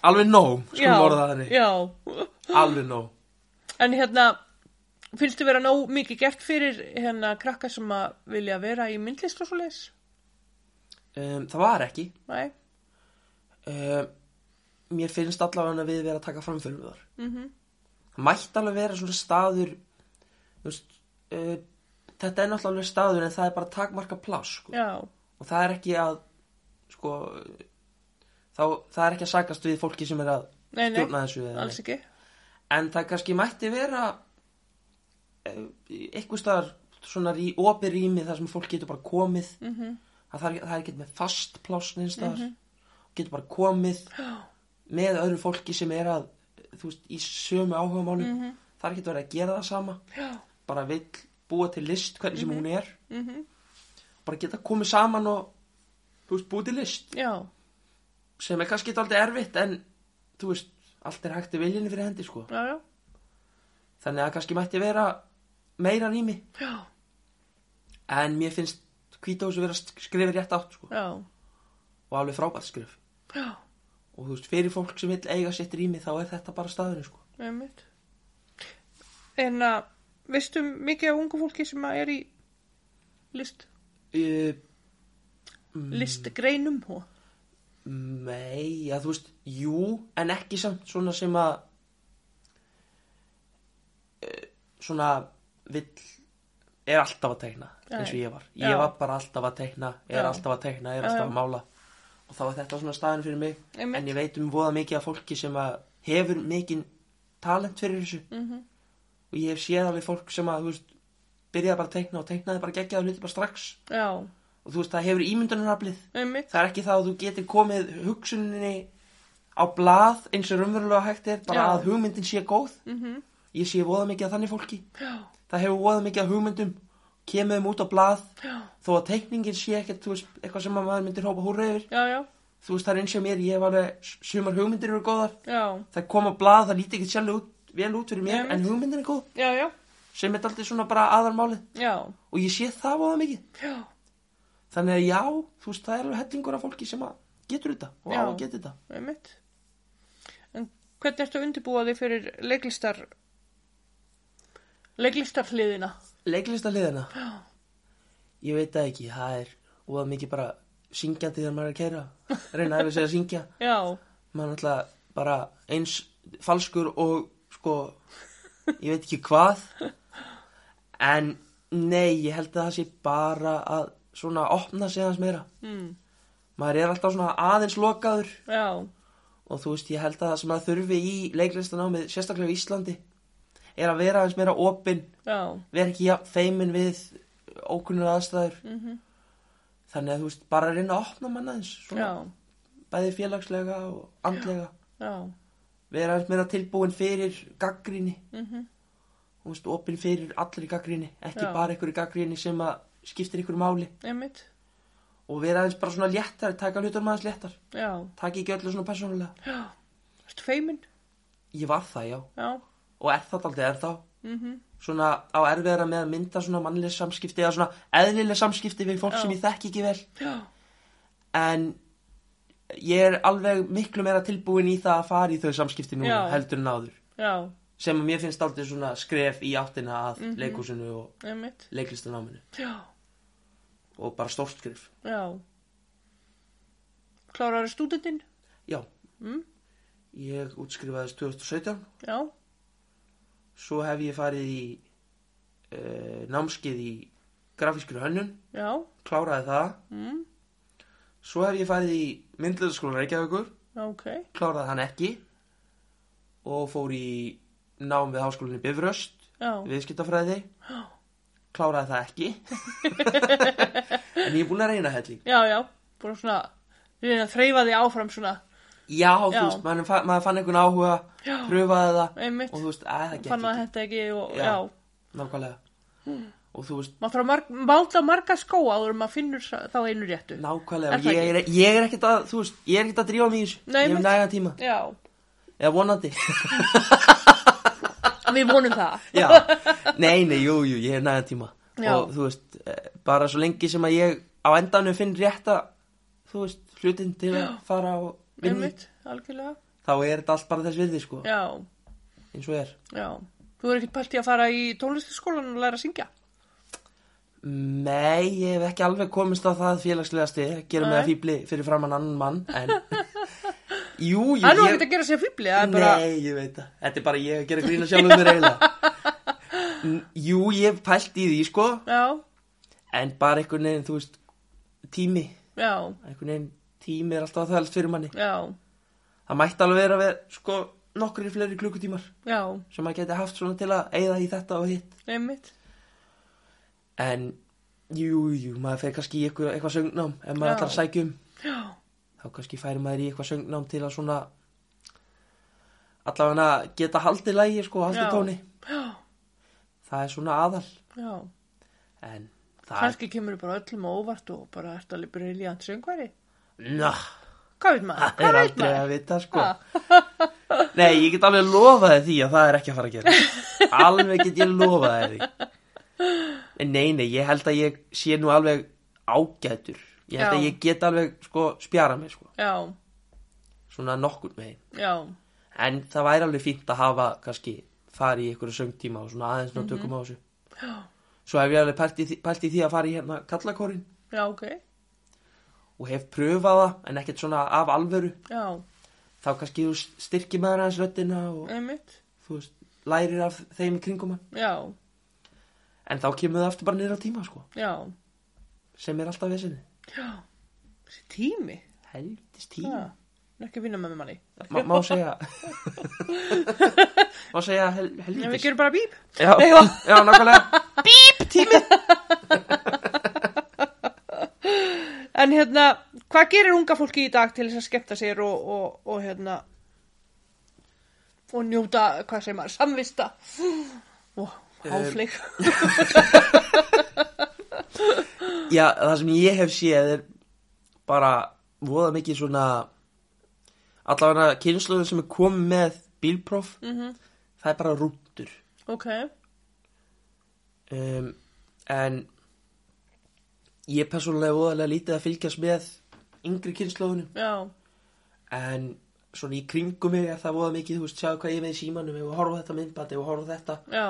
Alveg nóg, skulum orða það þannig já, alveg nóg. En hérna, finnst þið vera nóg mikið gert fyrir hérna krakka sem að vilja vera í myndlist og svo leis? um, það var ekki. Nei, um, mér finnst allavega að við vera að taka framförum við þar mhm, það mætti alveg vera svona staður þú veist, uh, þetta er náttúrulega staður en það er bara takmarka pláss sko. og það er ekki að sko þá, það er ekki að sagast við fólki sem er að nei, nei, stjórna þessu ekki, en það kannski mætti vera uh, eitthvað staðar svona í opið rými þar sem fólk getur bara komið. Mhm, það, er, það er ekki með fast pláss neins staðar. Mhm. getur bara komið með öðru fólki sem er að þú veist, í sömu áhugamálum. Mhm, það er ekki verið að gera það sama. Já, bara vill búa til list hvernig sem hún er. Mhm, bara geta komið saman og þú veist, búið til list. Já, sem er kannski aldrei erfitt en þú veist, allt er hægt í viljunni fyrir hendi sko. já, já, þannig að kannski mætti vera meira rými. En mér finnst hvítahúsi vera skrifið rétt átt sko. já, og alveg frábært skrif já, og þú veist, fyrir fólk sem vill eiga sitt rými þá er þetta bara staðurinn sko. einmitt. En að, veistu mikið af ungu fólki sem er í list, uh, listgreinum og, Nei, að þú veist, jú, en ekki samt svona sem að uh, svona vill, er alltaf að teikna eins og ég var. Já. Ég var bara alltaf að teikna, er Já. alltaf að teikna, er Já, alltaf já. að mála og þá er þetta svona staðin fyrir mig Einmitt. en ég veit um voða mikið af fólki sem að hefur mikið talent fyrir þessu mhm, og ég hef séð alveg fólk sem að, þú veist, byrjaði bara að teikna og teiknaði bara geggjaði hluti bara strax. Já, og þú veist, það hefur ímyndunaraflið. Það er ekki það að þú getur komið hugsuninni á blað eins og raunverulega hægt er bara Já. að hugmyndin sé góð. Mhm, ég sé voða mikið af þannig fólki. Já, það hefur voða mikið af hugmyndum. Kemur þeim út á blað. Já, þó að teikningin sé ekkert þú veist, eitthvað sem að maður myndir hópa húrra yfir. Já, já, þú veist það er eins og mér, ég hef alveg sumar hugmyndir eru góðar. Já, það kom á blað, það líti ekki sjálf út, vel út fyrir mér en hugmyndin er góð. Já, já, sem er aldrei svona bara aðarmálið já, og ég sé það voða mikið. Já, þannig að já, þú veist það er hellingur af fólki sem að getur þetta og á að geta þetta. Einmitt. En hvernig ertu að undirbúa þig fyrir leiklistar, leiklistarhliðina? leiklista liðina ég veit það ekki, það er óða mikið bara syngjandi þegar maður er að keira reyna að segja að syngja. Já, maður er alltaf bara eins falskur og sko ég veit ekki hvað. En nei, ég held að það sé bara að svona opna sig hans meira. Mm, maður er alltaf svona aðeins lokaður. Já, og þú veist, ég held að það sem að þurfi í leiklistanámið, sérstaklega í Íslandi er að vera aðeins meira opinn. Já, vera ekki feimin við ókunnur aðstæður. Mhm, þannig að þú veist, bara að reyna að opna mann aðeins já, svona, bæði félagslega og andlega. Já, vera aðeins meira tilbúin fyrir gaggríni mhm, þú veist, opinn fyrir allir í gaggríni ekki Já. bara einhverju gaggríni sem að skiptir einhverju máli. Einmitt, og vera aðeins bara svona léttar, taka hlutur maður léttar. Taka ekki öllu svona persónulega. Já, ertu feimin? ég var það, já, Já, og er það aldrei ennþá mhm, svona á erfiðara með að mynda svona mannlega samskipti eða svona eðlilega samskipti við fólk Já. sem ég þekki ekki vel. Já, en ég er alveg miklu meira tilbúin í það að fara í þau samskipti núna Já. heldur en áður. Já, sem að mér finnst aldrei svona skref í áttina að Mhm. leikhúsinu og einmitt, leiklistanáminu já, og bara stórt skref. Já. Klárar stúdentinn? já, Mm, ég útskrifaðist 2017 já, svo hef ég farið í uh, námskeið í grafískri hönnun. Já, kláraði það. Mm, svo hef ég farið í myndliðaskóla Reykjavíkur. Ok, kláraði hann ekki. Og fór í nám við háskólinni Bifröst já, viðskiptafræði. Kláraði það ekki. En ég er búin að reyna helling já, já, búin að svona, reyna að þreyfa því áfram svona, já, þú Já. veist, maður, fa- maður fann einhvern áhuga Já. pröfaði það einmitt, og þú veist, að það gekk fann að ekki. þetta ekki og, Já. já, nákvæmlega og þú veist, maður þarf að máta marga skóa áður maður finnur þá einu réttu. nákvæmlega Er ég er, ég er ekkert að, veist, ég er ekkert að drífa mig í þessu ég hef nægan tíma, Já, eða vonandi við vonum það. já, nei, nei, jú, jú, ég hef nægan tíma Já. og þú veist, eh, bara svo lengi sem að ég á endanum finn rétta þú veist, hlutin til að fara og algjörlega. þá er þetta allt bara þess virði, sko, Já, eins og er já. Þú er ekkert pælt í að fara í tónlistaskólan og læra að syngja? Nei, ég hef ekki alveg komist á það félagslega stið, gera mig að fýbli fyrir framann annan mann, en jú, jú, Það er nú ekkert að gera sér fýbli, það er bara, nei, ég veit það, þetta er bara ég að gera grína sjálfum mér eiginlega. Jú, ég hef pælt í því, sko, já, en bara einhvern veginn, þú veist, tími, já, einhvern veginn tími er alltaf að þvælst fyrir manni. já, Það mætti alveg vera við, sko, nokkri fleiri klukkutímar já, sem maður geti haft svona til að eyða í þetta og hitt. einmitt, En, jú, jú, maður fer kannski í eitthvað, eitthvað söngnám. Ef maður ætlar að sækja um. já, þá kannski færi maður í eitthvað söngnám til að svona allavega geta haldið lægi sko, haldið Já. tóni. Já, það er svona aðal. Já. en það Kannski kemur bara öllum óvart og bara ert alveg briljant söngværi. er Ná, Hvað veit maður? það er aldrei að vita sko. Nei, ég get alveg lofaði því að það er ekki að fara að gera. Alveg get ég lofaði því en nei, nei, ég held að ég sé nú alveg ágætur. Ég held Já. að ég get alveg sko spjara mig sko, Já, svona nokkur megin já, En það væri alveg fínt að hafa kannski fara í einhverju söngtíma og svona aðeins ná Mhm. tökum á þessu. Svo hef ég alveg pælt í, því- pælt í því að fara í hérna kallakórin já, ok, og hef pröfað það en ekkert svona af alvöru. já, Þá kannski þú styrkir maður aðeins röddina og einmitt, þú veist, lærir af þeim í kringum hann. já, En þá kemur það aftur bara niður á tíma sko, já, sem er alltaf vesinni. já, þessi tími, Helvtis já, tíma. er ekki að vinna með manni. Ma, má segja, má segja hel, Já, við helvitis. gerum bara bíp. Já, Nei, já, nákvæmlega. Bíp, tími. En hérna, hvað gerir unga fólki í dag til þess að skemmta sér og, og, og hérna, og njóta, hvað segir maður, samvista og háfleik. Já, það sem ég hef séð er bara voða mikið svona allavega kynsluður sem er komið með bílpróf Mhm. það er bara rúndur ok, um, en ég er persónulega voðalega lítið að fylgjast með yngri kynsluðunum já, en svona í kringum mig er það voða mikið, þú veist, sjáðu hvað ég með í símanum horfum á þetta myndbandi og horfum á þetta. Já,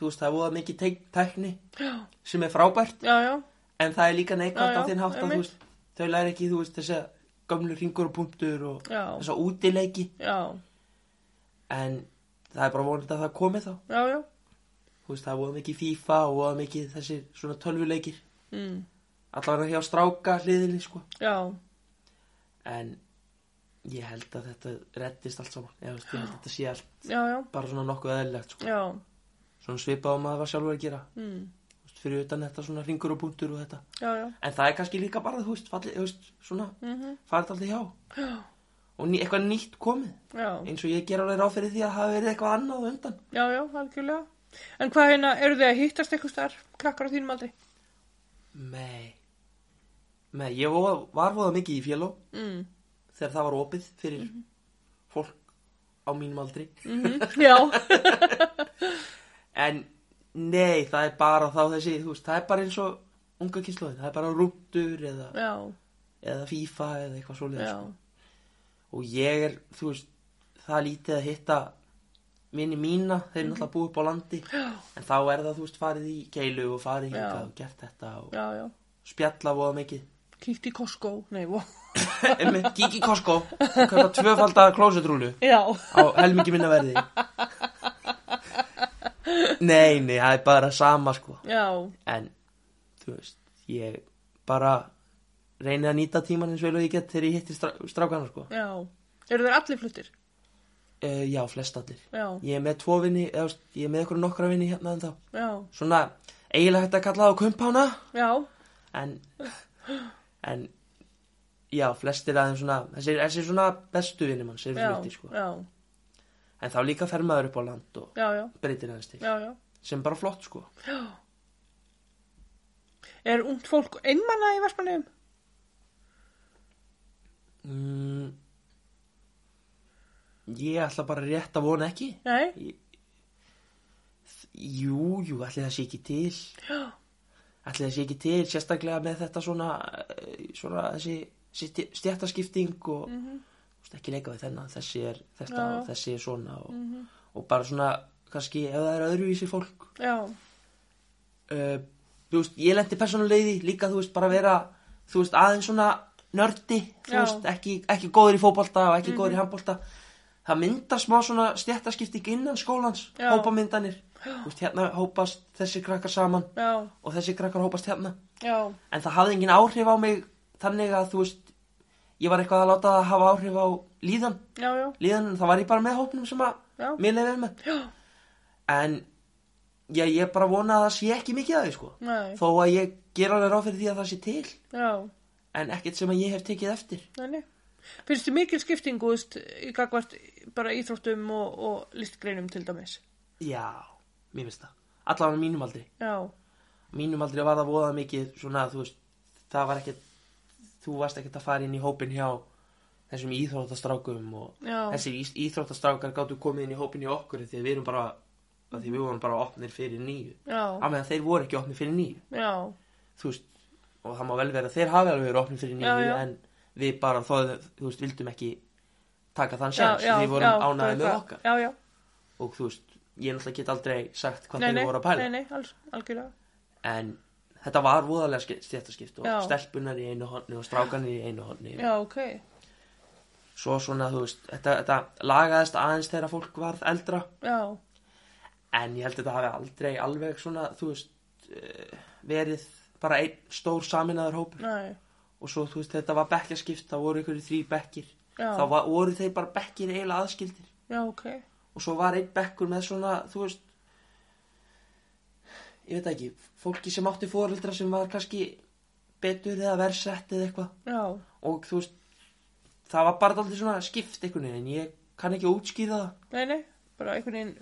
þú veist, það er voða mikið tækni já, sem er frábært. Já, já, en það er líka neikvæmt á þinn hátt að veist, þau læri ekki, þú veist, þessi gömlu ringur og punktur og Já. þessa útileiki. Já, en það er bara vonandi að það komi þá. Já, já. þú veist, það er voða mikið FIFA og voða mikið þessi svona tölvuleikir. Mm. allavega hjá stráka hliðinni, sko. Já, en ég held að þetta reddist allt saman. Ég, veist, ég held að þetta sé allt já, já, bara svona nokkuð eðlilegt, sko. Já. Svona svipað á maður var sjálfur að gera. Mm. Fyrir utan þetta svona ringur og punktur og þetta. Já, já. en það er kannski líka bara, þú veist, falli, þú veist svona, Mm farið alltaf hjá. Og ný, eitthvað nýtt komið. Já, eins og ég ger alveg ráð fyrir því að hafa verið eitthvað annað undan. Já, já, algjörlega. En hvað hérna, eru þið að hittast eitthvað starf, krakkar á þínum aldri? Nei. Nei, ég var, voða mikið í fjöló Mm. þegar það var opið fyrir fólk á mínum aldri. Mm Já, en nei, það er bara þá þessi þú veist, það er bara eins og unga kynnslóðin það er bara rúndur eða, eða FIFA eða eitthvað já, sko. og ég er, þú veist það lítið að hitta minni mína, þeir eru náttúrulega búið upp á landi já, en þá er það, þú veist, farið í keilu og farið Já. hingað og gert þetta og já, já. spjalla voða mikið Kíkt í Costco, nei, vo. Einmitt, kík í Costco og kaupa tvöfaldar klósetrúlu á helmingi minna verði Nei, nei, það er bara sama sko. Já, En, þú veist, ég bara reyni að nýta tíman eins vel og ég get þegar ég hitti strá, strákana sko. Já. Eru þeir allir fluttir? uh, Já, flest allir. Já, Ég er með tvo vinni, eða, ég er með ykkur nokkra vinni hérna en þá já, Svona, eiginlega hægt að kalla það á kumpána já, En, en, já, flestir aðeins svona Þessi, þessi svona bestu vinni mann, sem já, fluttir sko. já, En þá líka fer maður upp á land og já, já, breytir aðeins til já, já. Sem bara flott sko Er ungt fólk einmanna í Vestmanneum? mm, Ég ætla bara rétt að vona ekki Nei, Ég- Jú, jú, ætli það sé ekki til já, Ætli það sé ekki til Sérstaklega með þetta svona eh, Svona þessi stjættaskipting Og mm. -hmm. Ekki leika við þennan Þessi er þetta Já, já. og þessi er svona og, Mhm. og bara svona kannski ef það er öðruvísi fólk. Já, uh, Þú veist, ég lendi persónulegði Líka þú veist, bara vera Þú veist, aðeins svona nördi Þú Já. veist, ekki, ekki góður í fótbolta Og ekki góður í handbolta. Það myndar smá svona stjættaskipting innan skólans Já. Hópamyndanir. Þú veist, hérna hópast þessi krakkar saman já, og þessi krakkar hópast hérna. Já, en það hafði engin áhrif á mig þannig að þú veist ég var eitthvað að láta það hafa áhrif á líðan. Já, já, líðan, þá var ég bara með hópnum sem að mér lefið með já, en já, ég bara vona að það sé ekki mikið af því sko. Nei, þó að ég gera alveg ráð fyrir því að það sé til. Já, en ekkert sem að ég hef tekið eftir. Nei. Finnst þið mikil skiptingu, í gagvart bara íþróttum og, og listgreinum til dæmis? já, mér finnst það. Allavega mínum aldri. Já, mínum aldri var það voða mikið svona, veist, það var ekkert þú varst ekkert að fara inn í hópin hjá þessum íþróttastrákum og já, þessi íþróttastrákar gáttu komið inn í hópin í okkur því við erum bara því við vorum bara opnir fyrir nýju. Á meðan þeir voru ekki opnir fyrir nýju. Já, þú veist, og það má vel vera þeir hafi alveg verið opnir fyrir nýju en við bara þó, þú veist, vildum ekki taka þann sjans. við vorum þú með okkar. Já, já, og þú veist, ég náttúrulega get aldrei sagt hvað þeir voru að pæla. nei, nei, alls, en þetta var voðalega stjættaskipt og stelpunar í einu honni og strákanir í einu honni já, ok, svo svona, þú veist, þetta, þetta lagaðist aðeins þegar fólk varð eldra. Já, en ég held að þetta hafi aldrei alveg svona, þú veist eh, verið bara einn stór saminaður hópur. Nei, og svo, þú veist, þetta var bekkjaskipt þá voru ykkur þrý bekkir. Já, þá var, voru þeir bara bekkir eiginlega aðskildir. Já, ok, og svo var einn bekkur með svona, þú veist ég veit ekki fólki sem átti fóreldra sem var kannski betur eða versett eða eitthvað já, og þú veist það var bara alltaf svona skipt einhvern veginn en ég kann ekki að útskýra það nei, nei, bara einhvern veginn,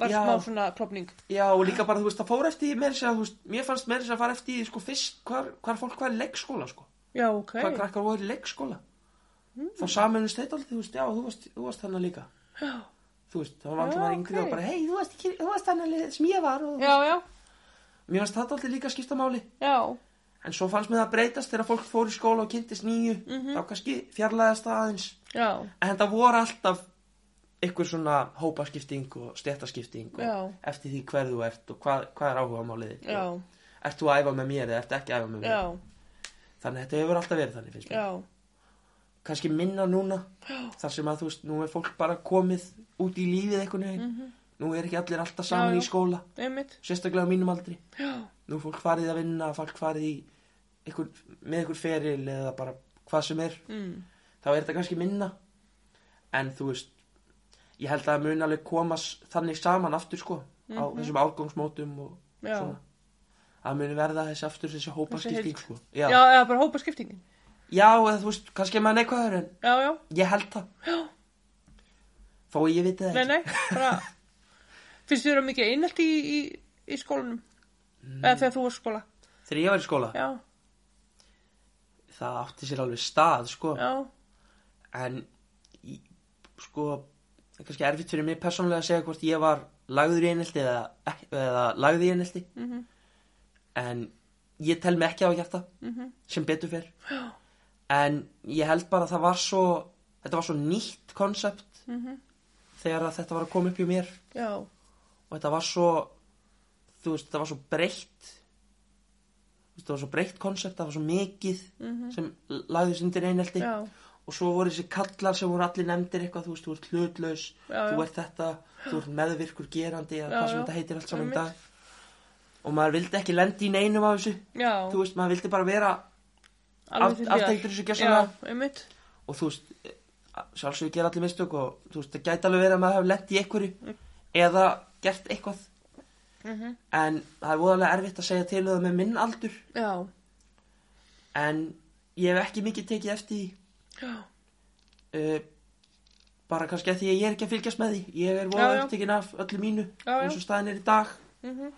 var Já. smá svona klopning, Já, og líka bara, þú veist, það fór eftir því meira sér að, þú veist, mér fannst meira sér að fara eftir því, sko, fyrst, hvar, hvar fólk var í leikskóla, sko, já, ok, hvar krakkar voru í leikskóla. Mm. Þá samanust þetta aldrei, þú veist, já, þú varst, þú varst þannig líka. já, Þú veist, þá var alltaf Já, maður yngri ok. og bara, hei, þú varst, ekki, þú varst þannig sem ég var og já, já, mér fannst þetta aldrei líka að skipta máli. já, En svo fannst mér það breytast þegar fólk fór í skóla og kynntist nýju, Mhm. þá kannski fjarlæðast það aðeins. já, En þetta voru alltaf ykkur svona hópaskipting og stéttaskipting og Já. eftir því hver þú ert og hvað, hvað er áhuga málið þitt. já, ert þú að æfa með mér eða ert ekki að æfa með mér? Já, þannig að þetta hefur alltaf verið þannig finnst mér. Já, kannski minna núna þar sem að þú veist, nú er fólk bara komið út í lífið einhvern veginn nú er ekki allir alltaf saman Mhm. Já, í skóla. Einmitt, sérstaklega á mínum aldri. Já, nú fólk farið að vinna, fólk farið í einhver, með einhver feril eða bara hvað sem er. Mm, þá er þetta kannski minna. En þú veist ég held að mun alveg koma s- þannig saman aftur sko á þessum árgangsmótum og Mhm. já, svona. Að muni verða þessi aftur þessi hópaskipting sko. Já, já. eða bara hópa skiptingin, já, eða þú veist, kannski er maður neikvæður en já, já, ég held það. Já. þó ég viti það nei, ekki. nei, bara, finnst þér að mikið einelt í, í, í skólanum, eða þegar þú var skóla, þegar ég var í skóla, já, það átti sér alveg stað sko. Já, en í, sko það er kannski erfitt fyrir mig persónulega að segja hvort ég var lagður í einelti eða, eða lagður í einelti. Mhm, en ég tel mig ekki á að gert það mhm, sem betur fyrr en ég held bara að það var svo þetta var svo nýtt konsept mhm, þegar að þetta var að koma upp hjá mér. Já, og þetta var svo þú veist, þetta var svo breytt. Þetta var svo breytt konsept það var svo mikið sem lagðist undir einelti. Mhm. já, og svo voru þessi kallar sem voru allir nefndir eitthvað, þú veist, þú ert hlutlaus Já, þú ert þetta, þú ert meðvirkur gerandi eða hvað sem þetta heitir allt saman dag. Og maður vildi ekki lendi í neinum af þessu. Þú veist, maður vildi bara vera alveg af- til hliðar. aftengdur þessu einmitt, og þú veist, sjálfsögur gera allir mistök og þú veist, það gæti alveg verið að maður hefði lent í einhverju. Eða gert eitthvað. Mhm, en það er voðalega erfitt að segja til um það með minn aldur. Já, en ég hef ekki mikið tekið eftir uh, bara kannski að því að ég er ekki að fylgjast með því. Ég er já. upptekinn af öllu mínu Já, eins og staðin er í dag. Mhm,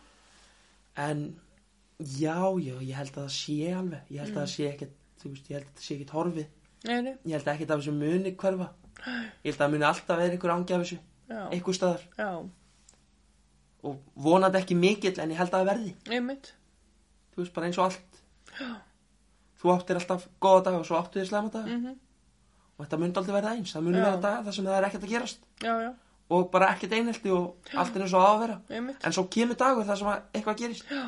en já, já, ég held að það sé alveg. Ég held að það sé ekkert þú veist, ég held að það sé ekkert horfið. Nei, nei, ég held ekkert af þessu muni hverfa. Ég held að það muni alltaf vera einhver ángi af þessu já, einhver staðar. Já, og vonandi ekki mikill en ég held að það verði. Einmitt, þú veist, bara eins og allt. Þú áttir alltaf góða daga og svo áttu þér slæma daga. Mhm, og þetta myndi aldrei verða eins. Það muni Já. vera daga þar sem það er ekkert að gerast. Já, já, og bara ekkert einhelti og allt er eins og á að vera. Einmitt, en svo kemur dagur þar sem að eitthvað gerist. Já,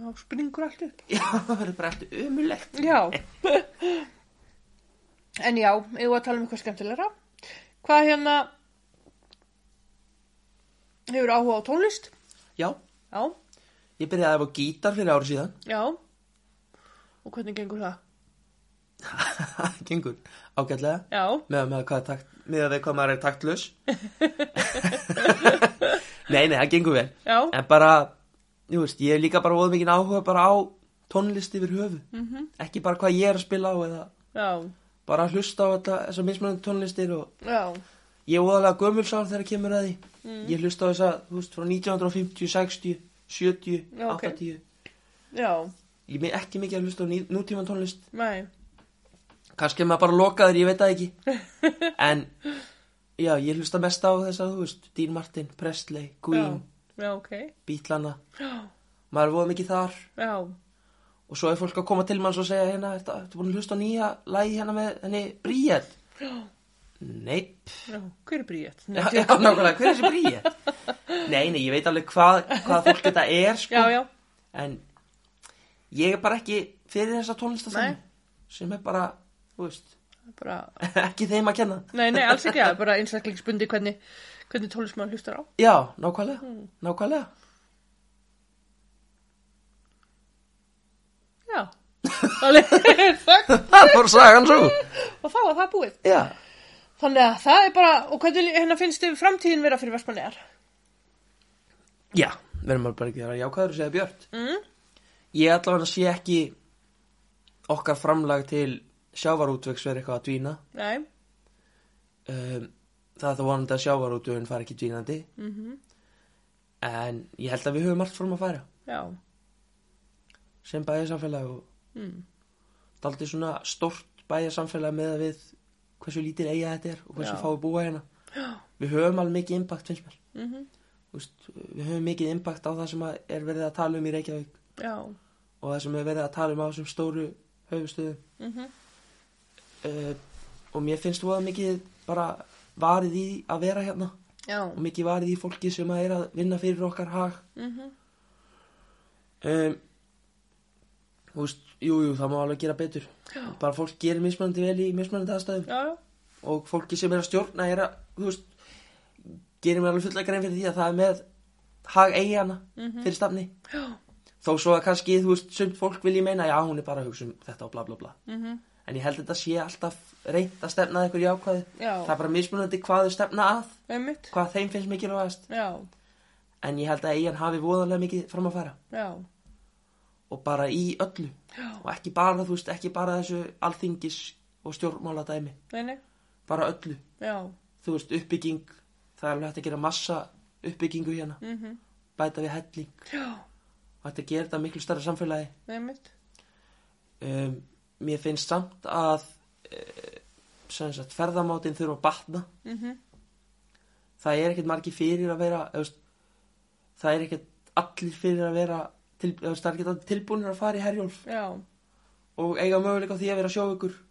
þá springur allt upp. já, það verður bara eftir umulegt Já. En já, ég var að tala um eitthvað skemmtilegra. Hvað hérna, hefur áhuga á tónlist? já, Já, ég byrjaði að efa gítar fyrir ári síðan. Já. Og hvernig gengur það? gengur ágætlega. Já, með, með, hvað takt, með að við hvað maður er taktlaus. Nei, nei, það gengur vel. Já, en bara, jú veist, ég hef líka bara voða mikið áhuga bara á tónlist yfir höfu mhm, ekki bara hvað ég er að spila á eða já, bara að hlusta á þetta, þessar mismunandi tónlistir og já, ég er voðalega gömulsár þegar kemur að því. Mm. ég hlusta á þessa, þú veist, frá 1950, 60 70, Já, ok. 80 já, ég er ekki mikið að hlusta á ný, nútíman tónlist. Nei, kannski er maður bara lokaður, ég veit það ekki. En já, ég hlusta mest á þessa, þú veist Dean Martin, Presley, Queen, já, já, ok, Beatlana já, maður er voða mikið þar. Já, og svo er fólk að koma til manns og segja hérna, ertu ertu búin að hlusta á nýja lagi hérna með henni Bríett Neip hver er Bríett? já, já, nákvæmlega, hver er þessi Bríett? Nei, nei, ég veit alveg hvað, hvað fólk þetta er sko. Já, já, en ég er bara ekki fyrir þessa Nei. sem er bara, veist bara, ekki þeim að kenna nei, nei, alls ekki, það bara einstaklingsbundi hvernig, hvernig tónlist maður hlustar á. Já, nákvæmlega, Mm. nákvæmlega Já, alveg, þakk, Það var sagan svo og þá var það búið. Já, Þannig að það er bara, og hvernig hérna finnst þið framtíðin vera fyrir Vestmannegar? já, verðum maður bara ekki að vera jákvæður og segja björt. Mm? Ég allavega sé ekki okkar framlag til sjávarútvegs verið eitthvað að dvína. Nei, um, Það er það vonandi að sjávarútvegin fari ekki dvínandi. Mhm, En ég held að við höfum allt fram að færa. Já, sem bæjarsamfélag og mm, daldið svona stórt bæjarsamfélag með að við hversu lítil eiga þetta er og hversu Já. fáið búa hérna. Við höfum alveg mikið impact finnst mér. Mhm, Þú veist, Við höfum mikið impact á það sem er verið að tala um í Reykjavík. Já, og það sem er verið að tala um á þessum stóru höfustöðum mhm, uh, og mér finnst þú að mikið bara varið í að vera hérna. Já, og mikið varið í fólki sem að er að vinna fyrir okkar hag. Mhm, um, þú veist, jú, jú, það má alveg gera betur. Já. bara fólk gerir mismunandi vel í mismunandi aðstæðum. Já, og fólki sem er að stjórna er að, þú veist gerir mér alveg fulla grein fyrir því að það er með hag eigana fyrir stafni. Já, þó svo að kannski, þú veist, sumt fólk vilji meina já, hún er bara að hugsa um þetta og bla bla bla. Mhm, en ég held að þetta sé alltaf reynt að stefna að ykkur jákvæði já, það er bara mismunandi hvað þau stefna að. Einmitt, hvað þeim finnst mikilvægast. Já, en ég held að eigin hafi voðalega mikið fram að fara. Já, og bara í öllu. Já, og ekki bara, veist, ekki bara þessu alþingis og stjórnmála dæmi neini, bara öllu, já, þú veist, uppbygging það er alveg hægt að gera massa uppbyggingu hérna, mhm, bæta við helling. Hægt að gera þetta miklu starra samfélagi. Um, mér finnst samt að sem sagt, ferðamátin þurfa að batna. Mhm, það er ekkert margi fyrir að vera veist, það er ekkert allir fyrir að vera til, það er tilbúinir að fara í herjólf. Já, og eiga möguleika því að vera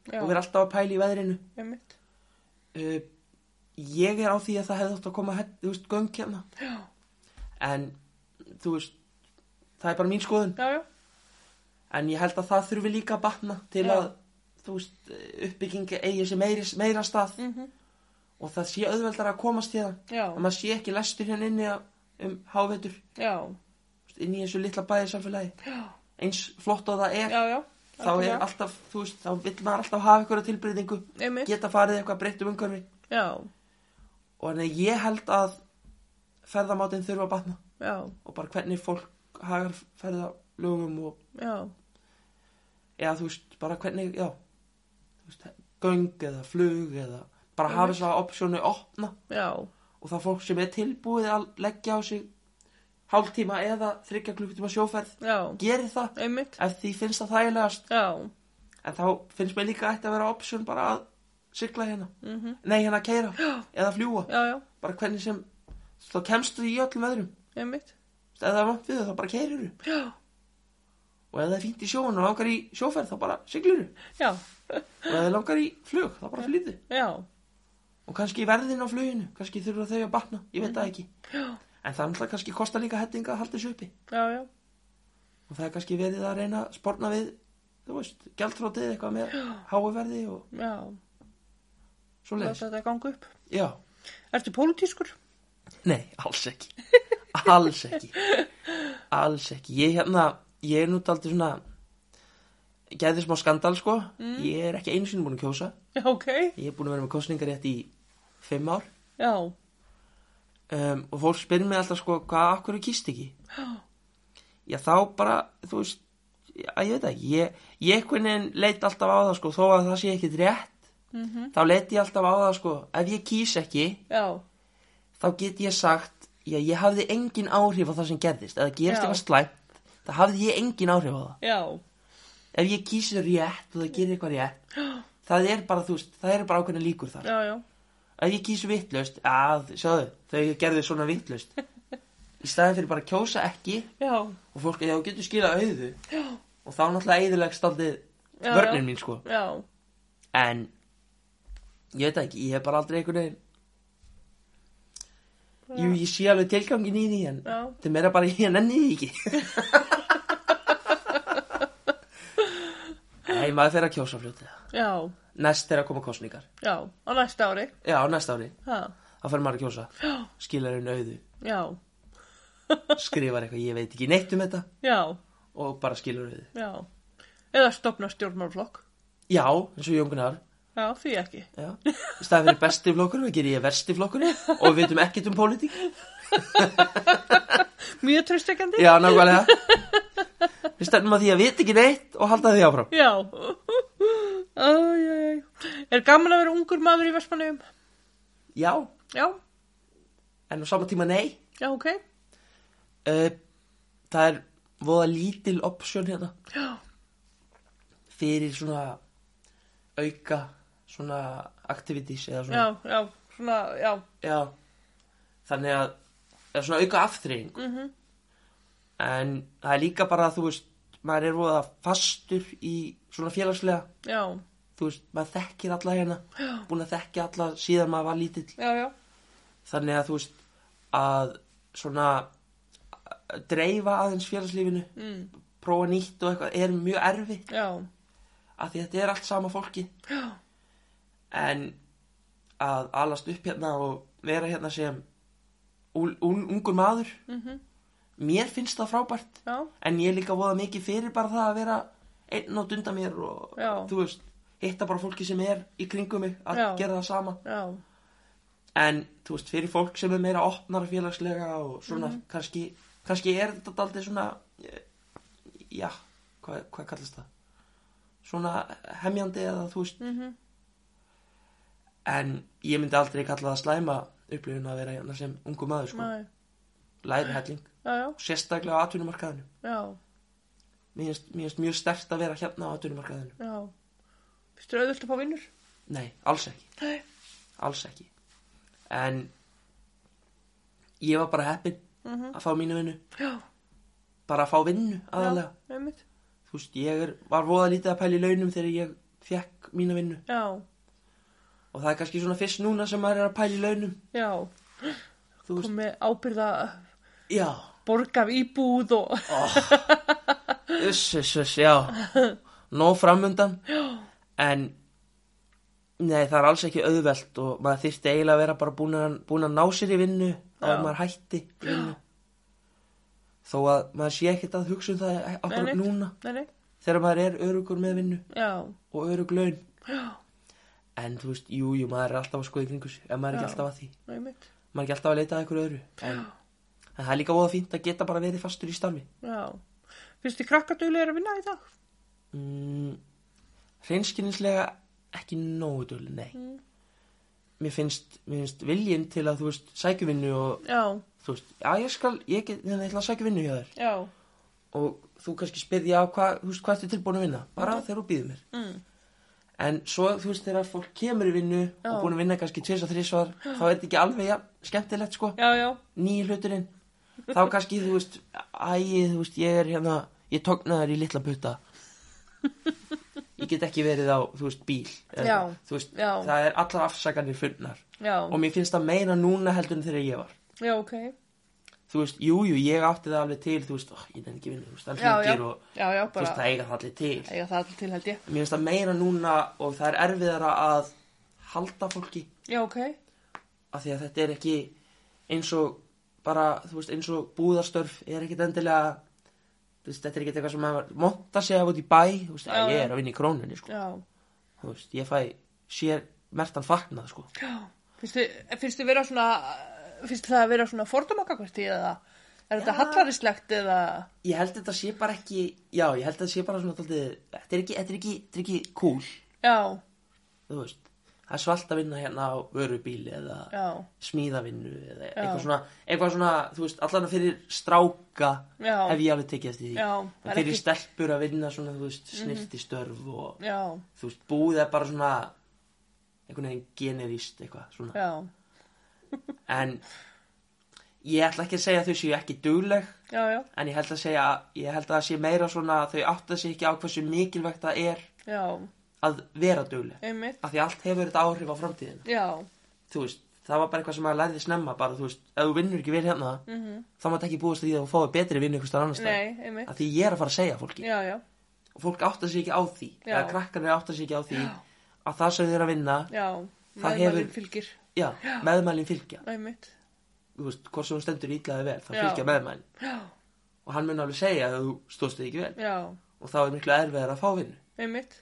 Já. og vera alltaf að pæla í veðrinu. Uh, ég er á því að það hefði átt að koma þú veist, göng hérna. Já, en þú veist það er bara mín skoðun. Já, já, en ég held að það þurfi líka að batna til að þú veist, uppbyggingi eigi sér meiri, meira stað. Mhm, og það sé auðveldar að komast hérna já, að maður sé ekki læstur hérna inni um hávetur. Já, inn í þessu litla bæðisamfélagi eins flott og það er já, já, þá er alltaf, þú veist, þá vill maður alltaf hafa eitthvað tilbreytingu, geta farið eitthvað breytt um umhverfi. Og þannig ég held að ferðamátin þurfa að batna. Já, og bara hvernig fólk hagar ferðalögum og eða þú veist, bara hvernig, já þú veist, göng eða flug eða bara hafa þess að opsjónu opna. Já, og það fólk sem er tilbúið að leggja á sig hálftíma eða þryggja klukkutíma sjóferð já, gerir það. Einmitt, ef því finnst það þægilegast. Já, en þá finnst mér líka ætti að vera option bara að sigla hérna. Mhm, nei hérna að keira eða fljúa já, já, bara hvernig sem þá kemstu í öllum öðrum einmitt, ef það er vant við það þá bara keirir já, og ef það er fínt í sjóun og langar í sjóferð þá bara siglir já, og ef það langar í flug þá bara flýðu já, og kannski verðin á fluginu kannski þurfa þau að batna, ég veit það ekki. Já, en það náttúrulega kannski kostar líka hettinga að halda þessu uppi. Já, já, og það er kannski verið að reyna að sporna við þú veist, gjaldfrótið eitthvað með háuverði og já, svo láta þetta ganga upp. já, Ertu pólitískur? nei, alls ekki. Alls ekki. Alls ekki, ég hérna ég er nú aldrei svona gæði smá skandal sko. Ég er ekki einu sinni búin að kjósa. Já, ok, ég er búin að vera með kostningar rétt í fimm ár. Já, um, og fólk spyrir mig alltaf sko hvað akkur er kýst ekki? Já, já þá bara, þú veist að ég veit ekki, ég, ég einhvern veginn leit alltaf á það sko, þó að það sé ekkit rétt mhm, þá leit ég alltaf á það sko. Ef ég kýs ekki, já, þá get ég sagt já, ég hafði engin áhrif á það sem gerðist. Eða gerist Já. eitthvað slæmt, þá hafði ég engin áhrif á það. Já, ef ég kýsir rétt og það gerir eitthvað rétt það er bara, þú veist, það er bara ákveðna líkur þar. Já, já, ef ég kýs vitlaust, að, sjáðu þau gerðu svona vitlaust. Í staðin fyrir bara að kjósa ekki já, og fólk, já, þú getur skila auðu. Já, og þá náttúrulega eðilegst aldrei Já, vörnin já. mín sko. Já, en ég veit ekki, ég hef bara aldrei einhvern veginn Jú, ég sé alveg tilgangin í því en Já. það meira bara ég nenni því ekki. Nei, maður að kjósa fljótið já, Næst þegar koma kostningar já, á næsta ári, Já, næsta ári, ha, þá fer maður að kjósa. Já, Skilar einu auðu, já, skrifar eitthvað, ég veit ekki neitt um þetta. Já, Og bara skilur auðu. Já, eða stopna stjórnmálflokk, Já, eins og Jón Gunnar. Já, því ekki, Já, staðan fyrir besti flokkur við gerir ég versti flokkur og við veitum ekkert um pólitík. Mjög tröstekandi, Já, nákvæmlega. Við stefnum að því að vita ekki neitt og halda því áfram. Já, æj, er gaman að vera ungur maður í Vestmanniðum, Já, já, en á sama tíma nei. Já, ok, uh, Það er voða lítil option hérna. Já, fyrir svona auka svona activities eða svona já, já, svona, já, Já. Þannig að eða svona auka afþreying. Mhm, en það er líka bara þú veist maður er voða fastur í svona félagslega já, þú veist, maður þekkir alla hérna. Búin að þekkja alla síðan maður var lítill. Já, já, þannig að þú veist að svona dreifa aðeins félagslífinu mm, prófa nýtt og eitthvað er mjög erfitt. Já, af því þetta er allt sama fólki. Já, en að alast upp hérna og vera hérna sem ú- ú- ungur maður mhm, mér finnst það frábært. Já, en ég er líka voða mikið fyrir bara það að vera einn og dunda mér og þú veist, hitta bara fólki sem er í kringum mig að Já. gera það sama. Já, en þú veist, fyrir fólk sem er meira opnara félagslega og svona Mhm. kannski, kannski er þetta daldið svona eh, já, hvað, hvað kallast það? Svona hemjandi eða þú veist. Mhm, en ég myndi aldrei kalla það slæma upplifun að vera hérna sem ungu maður sko, næ, læri helling já, já, sérstaklega á atvinnumarkaðinu já, mér finnst- mér finnst mjög stert að vera hérna á atvinnumarkaðinu já. Fyrstu auðvöld að fá vinnur? nei, alls ekki, Nei. alls ekki. En ég var bara heppinn Mhm, að fá mínu vinnu. Já, bara að fá vinnu aðalega já, einmitt, þú veist, ég er, var voða lítið að pæla í launum þegar ég fekk mína vinnu. Já, og það er kannski svona fyrst núna sem maður er að pæla í launum. Já, þú veist, komið ábyrða já. borg af íbúð og, uss, uss, uss, já. Nóg framundan en nei, það er alls ekki auðvelt og maður þyrfti eiginlega að vera bara búin að, búin að ná sér í vinnu að maður hætti vinnu. Þó að maður sé ekkert að hugsa um það nei. núna. Nei, nei, þegar maður er örugur með vinnu já, og örug laun. Já, en þú veist, jú, jú, maður er alltaf að skoða í kringu sig ef maður er ekki alltaf að því. Einmitt, maður er ekki alltaf að leita að einhverju öðru. En, en það er líka voða fínt að geta bara verið fastur í starfi. Já. Finnst þið krakkadulegir að vinna í dag? mm, hreinskynningslega ekki nógu dölu, nei. Mm. mér finnst, mér finnst viljinn til að þú veist, sækjuvinnu og Já, þú veist, já ég skal, ég get, ég ætla að sækjuvinnu hjá þér. Já, og þú kannski spyrði á hvað, þú veist, hvað ertu tilbúin að vinna? Bara Mhm. þegar þú býður mér. Mm, en svo, þú veist, þegar fólk kemur í vinnu Já. og búin að vinna kannski tvis og þrísvar þá er þetta ekki alveg ja, skemmtilegt sko. Já, já, nýji hluturinn. Þá kannski, þú veist, æ, þú veist, ég er hérna, ég tóknaður í litla putta ég get ekki verið á, þú veist, bíl eða Já. þú veist, Já. það er allar afsakanir fundnar já, og mér finnst það meira núna heldur en þegar ég var já, ok, þú veist, jú, jú, ég átti það alveg til þú veist, oh, ég nefn ekki vinnu, þú veist, það Já, já. hringir og já, já, þú bara, veist, það eiga það allir til eiga það allir til held ég. mér finnst það meira núna og það er erfiðara að halda fólki Já, ok, af því að þetta er ekki eins og bara, þú veist, eins og búðarstörf er ekkit endilega veist, þetta er ekkit eitthvað sem maður monta sig af út í bæ, veist, að ég er að vinna í krónunni, sko, veist, ég fæ sér mertan fagnað, sko. Finnst þið, vera svona, finnst það að vera svona fordómakakvært í eða er þetta hallarislegt eða, ég held þetta sé bara ekki, já, ég held þetta sé bara svona þetta er ekki, þetta er ekki, þetta er ekki cool, já, þú veist það er svalt að vinna hérna á vörubíli eða já, smíðavinnu eða Já. eitthvað svona, eitthvað svona, þú veist, allan fyrir stráka já, hef ég alveg tekið eftir því. En það fyrir ekki, stelpur að vinna svona, þú veist, snirtistörf og já, þú veist, búið er bara svona einhvern veginn generíst eitthvað svona, en ég ætla ekki að segja að þau séu ekki dugleg en ég held að segja, ég held að það sé meira svona að þau átta sig ekki á hversu mikilvægt það er já, að vera dugleg. Einmitt, af því allt hefur þetta áhrif á framtíðin já, þú veist, það var bara eitthvað sem maður lærði snemma bara, þú veist, ef þú vinnur ekki vel hérna mhm, þá mátt ekki búast því að þú fáið betri vinnu einhvers staðar annars staðar. nei, einmitt, af því ég er að fara að segja fólki. Já, já, og fólk átta sig ekki á því Já. eða krakkarnir átta sig ekki á því að það sem þau eru að vinna já, Það meðmælinn hefur- fylgir, já, meðmælin fylgja. Einmitt, þú veist, hvort sem hún stendur ítlaði vel þá Já. fylgja meðmælin. Já, og hann mun alveg segja að þú stóðst þig ekki vel. Já, og þá er miklu erfiðar að fá vinnu. Einmitt,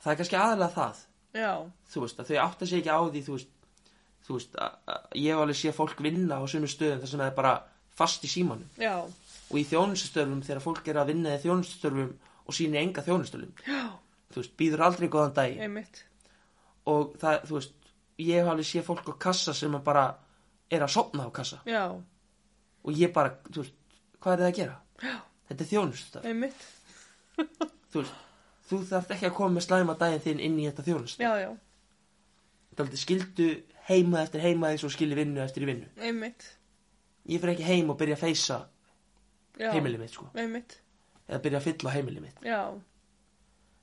það er kannski aðalega það. Já, þú veist, að þau átta sig ekki á því þú veist, þú veist að, að ég hef alveg sé fólk vinna á sömu stöðum þar sem það er bara fast í símanum. Já, og í þjónustustörfum þegar fólk er að vinna í þjónustustörfum og sýnir enga þjónustörfum já, þú veist, býður aldrei góðan dag einmitt, og það, þú veist, ég hef alveg sé fólk á kassa sem að bara er að sopna á kassa. Já, og ég bara, þú veist, hvað er það að gera? Já. Þetta er þjónustustörf, einmitt, þú veist þú þarft ekki að koma með slæma daginn þinn inn í þetta þjónustörf já, já, það skildu heima eftir heima eins og skilji vinnu eftir í vinnu. Einmitt, ég fyrir ekki heim og byrja að feysa já, heimilið mitt, sko. Einmitt, eða byrja að fylla heimilið mitt. Já,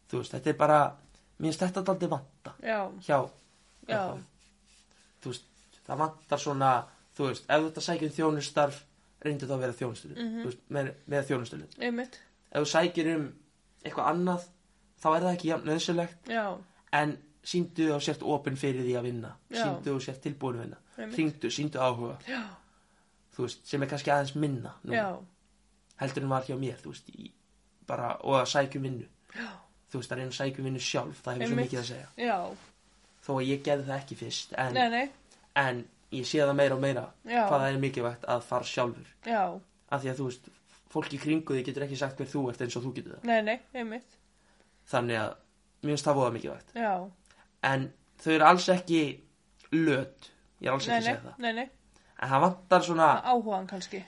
þú veist, þetta er bara, mér finnst þetta aldrei vanta já, hjá já, þú veist, það vantar svona þú veist, ef þú ert að sækja um þjónustarf reyndu þá að vera þjónustulun Mhm. veist, með, með þjónustulun einmitt, ef þú sækir um eitthvað annað þá er það ekki jafn nöðsynlegt já, en síndu og sért opinn fyrir því að vinna. Já. síndu og sért tilbúin að vinna. Hringdu, síndu áhuga. Veist, sem er kannski aðeins minna heldur en var hjá mér veist, í, bara, og að sækjum vinnu. Já. þú veist, að reyna að sækjum vinnu sjálf það hefur svo mikið að segja. Já, þó að ég gerði það ekki fyrst en, nei, nei, en ég sé það meira og meira hvað það er mikilvægt að fara sjálfur. Já, af því að þú veist, fólk í kringu því getur ekki sagt hver þú ert eins og þú getur það. Nei, þannig að mér finnst það voða mikilvægt. Já, en þau eru alls ekki löt. Ég er alls nei, ekki að nei, segja það. nei, nei, en það vantar svona, áhugan kannski,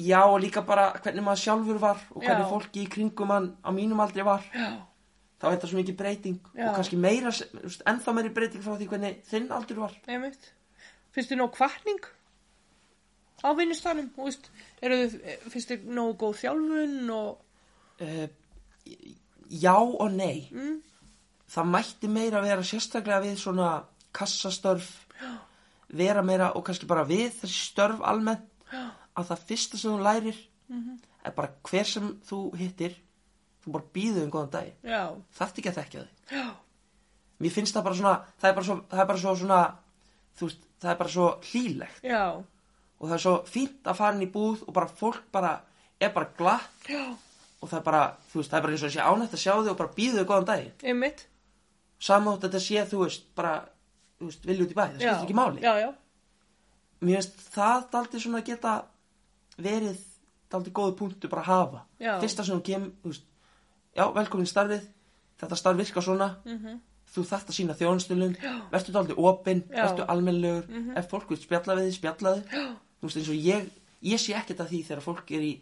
já og líka bara hvernig maður sjálfur var og hvernig Já. fólki í kringum hann á mínum aldrei var. Já, þá er þetta svo mikið breyting Já. og kannski meira, se- þú veist, ennþá meiri breyting frá því hvernig þinn aldur var. Einmitt, finnst þið nóg kvartning á vinnustanum, þú veist, eru þið, finnst þið nóg góð þjálfun og, uh, já og nei. Mm, það mætti meira vera sérstaklega við svona kassastörf vera meira og kannski bara við þessi störf almennt að það fyrsta sem þú lærir mhm, er bara hver sem þú hittir þú bara býður um góðan dag þarft ekki að þekkja þig. Já, mér finnst það bara svona það er bara svo, það er bara svo svona veist, það er bara svo hlýlegt. Já, og það er svo fínt að fara inn í búð og bara fólk bara er bara glatt. Já, og það er bara, þú veist, það er bara eins og sé ánægt að sjá þig og bara býðu þig góðan dag einmitt, samátt þetta sé, þú veist, bara þú veist, vilja út í bæ, það skiptir ekki máli. Já, já, mér finnst það daldi svona geta verið daldi góðu punktu bara að hafa. Já. fyrsta sem þú kem, þú veist já, velkomin í starfið, þetta starf virka svona. Mhm, þú þarft að sína þjónstulun verður daldi opinn, Já. Mhm. verður almennlegur ef fólk vil spjalla við því, spjalla þið þú veist, eins og ég, ég sé ekkert að því þegar fólk er í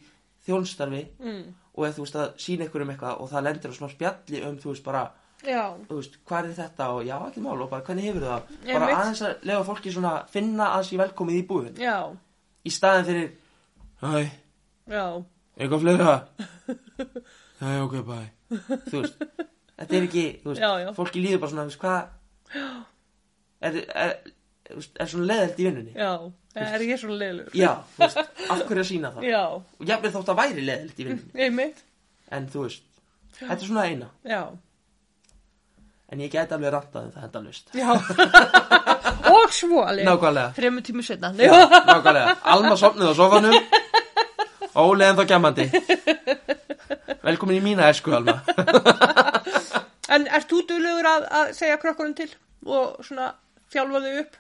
þjónstarfi mm, og ef þú veist að sína ykkur um eitthvað og það lendir á svona spjalli um, þú veist, bara já, þú veist, hvað er þetta og já, ekki mál og bara hvernig hefur það? Einmitt. bara aðeins að lega fólki svona finna að sé velkomið í búðin já, í staðin fyrir Hæ, já, eitthvað fleira? Hæ, ok, bæ Þú veist, þetta er ekki þú veist, Já, já. fólki líður bara svona, þú veist, hvað? Er, er, er svona leðilt í vinnunni? Já, er ég svona leilur? Já, þú veist, af hverju að sína það? Já, og jafnveg þótt að væri leðilt í vinnunni. Einmitt, en þú veist, þetta er svona eina. Já, en ég gæti alveg rantað um það endalust já, og svo alveg, þremmu tímu setna, Já, nákvæmlega. Alma sopnið á sofanum Óli en þá gemmandi Velkomin í mína esku, Alma. En ert þú duglegur að, að segja krökkunum til og svona þjálfa þau upp?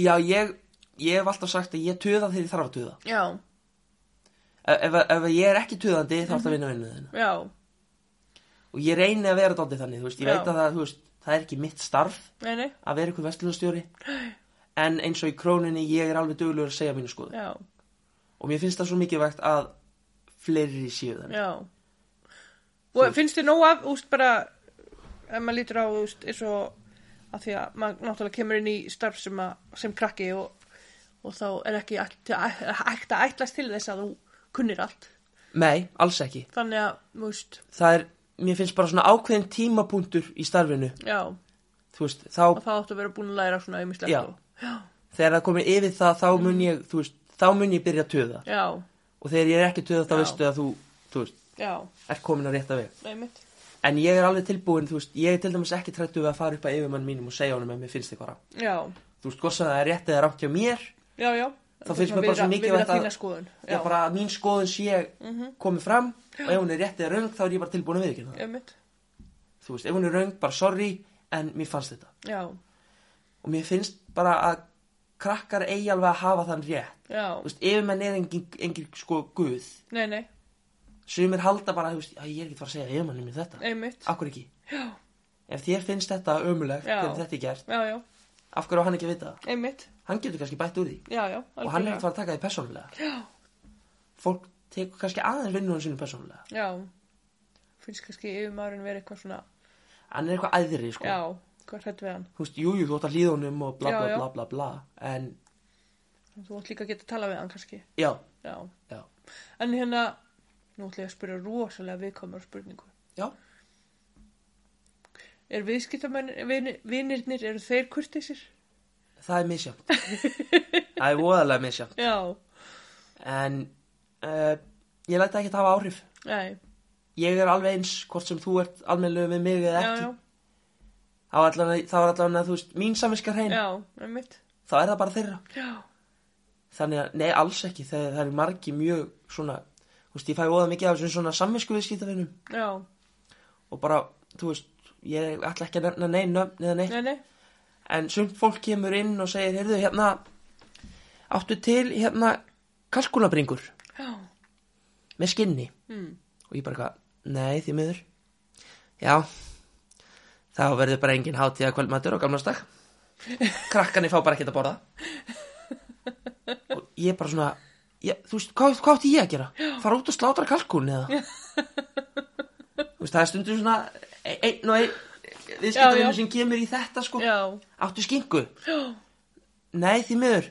Já, ég, ég hef alltaf sagt að ég töða þegar ég þarf að töða Já, ef, ef, ef ég er ekki töðandi þá er það að vinna vinnu þina já, Og ég reyni að vera dálítið þannig, þú veist Ég Já. veit að það, þú veist, það er ekki mitt starf nei, nei, að vera ykkur vestlunarstjóri En eins og í króninni, ég er alveg duglegur að segja mínu skoðu já, Og mér finnst það svo mikilvægt að fleiri séu þannig. Já. Og finnst þið nóg af, úst, bara, ef maður lítur á, úst, eins og að því að maður náttúrulega kemur inn í starf sem, að, sem krakki og, og þá er ekki ætti að ætlast til þess að þú kunnir allt. Nei, alls ekki. Þannig að, þú veist, Það er, mér finnst bara svona ákveðin tímapunktur í starfinu. Já, Þú veist, þá og það áttu að vera búin að læra svona auðmislegt Já. já, þegar það komið yfir það þá mun ég, þú veist, þá mun ég byrja að töða já, og þegar ég er ekki töða þá Já. veistu að þú, þú veist, já, er komin að rétta veg. Einmitt, en ég er alveg tilbúin, þú veist, ég er til dæmis ekki trættu við að fara upp að yfirmann mínum og segja honum að mér finnst eitthvað rátt, já, þú veist, hvort sem það er rétt eða rátt hjá mér, já, já. Þá finnst mér bara svo mikilvægt að... að- ég er bara að mín skoðun sé Mhm. komið fram og ef hún er rétt eða röng þá er ég bara tilbúin að viðkynna það, einmitt, þú veist, ef hún er röng, bara sorry en mér fannst þetta. Já, og mér finnst bara að krakkar eigi alveg að hafa þann rétt, já, þú veist, yfirmenn er engin, engin sko guð, nei, nei, sumir halda bara, þú veist, ég er ekki fara að segja yfirmanni mér þetta. Einmitt, Akkur ekki? Já. Ef þér finnst þetta ömulegt þegar þetta er gert, já, já, af hverju á hann ekki að vita það? einmitt, Hann getur kannski bætt úr því. Já, já, og hann er ekki að fara að taka því persónulega. Já, Fólk tekur kannski aðeins vinnunum sínum persónulega. já, finnst kannski yfirmaðurinn verið eitthvað svona, Hann er eitthvað æðri, sko. já, hvað hrætt við hann, Þú veist, jú, jú, þú átt að hlýða honum og bla bla bla bla bla, en þú átt líka að geta að tala við hann kannski, já, já, já, en hérna, nú ætla ég að spyrja rosalega viðkomur spurningu, já, er viðskiptavinnirnir, eru þeir kurtisir? það er misjátt. það er voðalega misjátt. Já, En uh, ég læta ekki hafa áhrif. Nei, ég er alveg eins hvort sem þú ert almennlega við mig eða já, ekki. já, allavega, þá er allavega þú veist, mín samviskar hrein. Já, einmitt, þá er það bara þeirra. Já, þannig að, nei, alls ekki. Það, það er margi mjög svona þú veist, ég fæ óða mikið af þessum svona samvisku viðskiptafinum já, og bara, þú veist, ég ætla ekki að nefna neinn nöfn eða neitt. Nei, nei, en sumt fólk kemur inn og segir heyrðu, hérna, áttu til hérna, kalkunabringur já, með skinni. Mm, og ég bara eitthvað, nei, því miður. Já. Þá verður bara engin hátíða kvöldmættur á gamlastak krakkanir fá bara ekkert að borða. Og ég bara svona ég, þú veist, hvað, hvað átti ég að gera? Fara út og slátra kalkun eða? Þú veist, það er stundum svona e- einn og einn Já, já. viðskiptarinn sem kemur í þetta sko. Já, áttu skinku? Nei, því miður.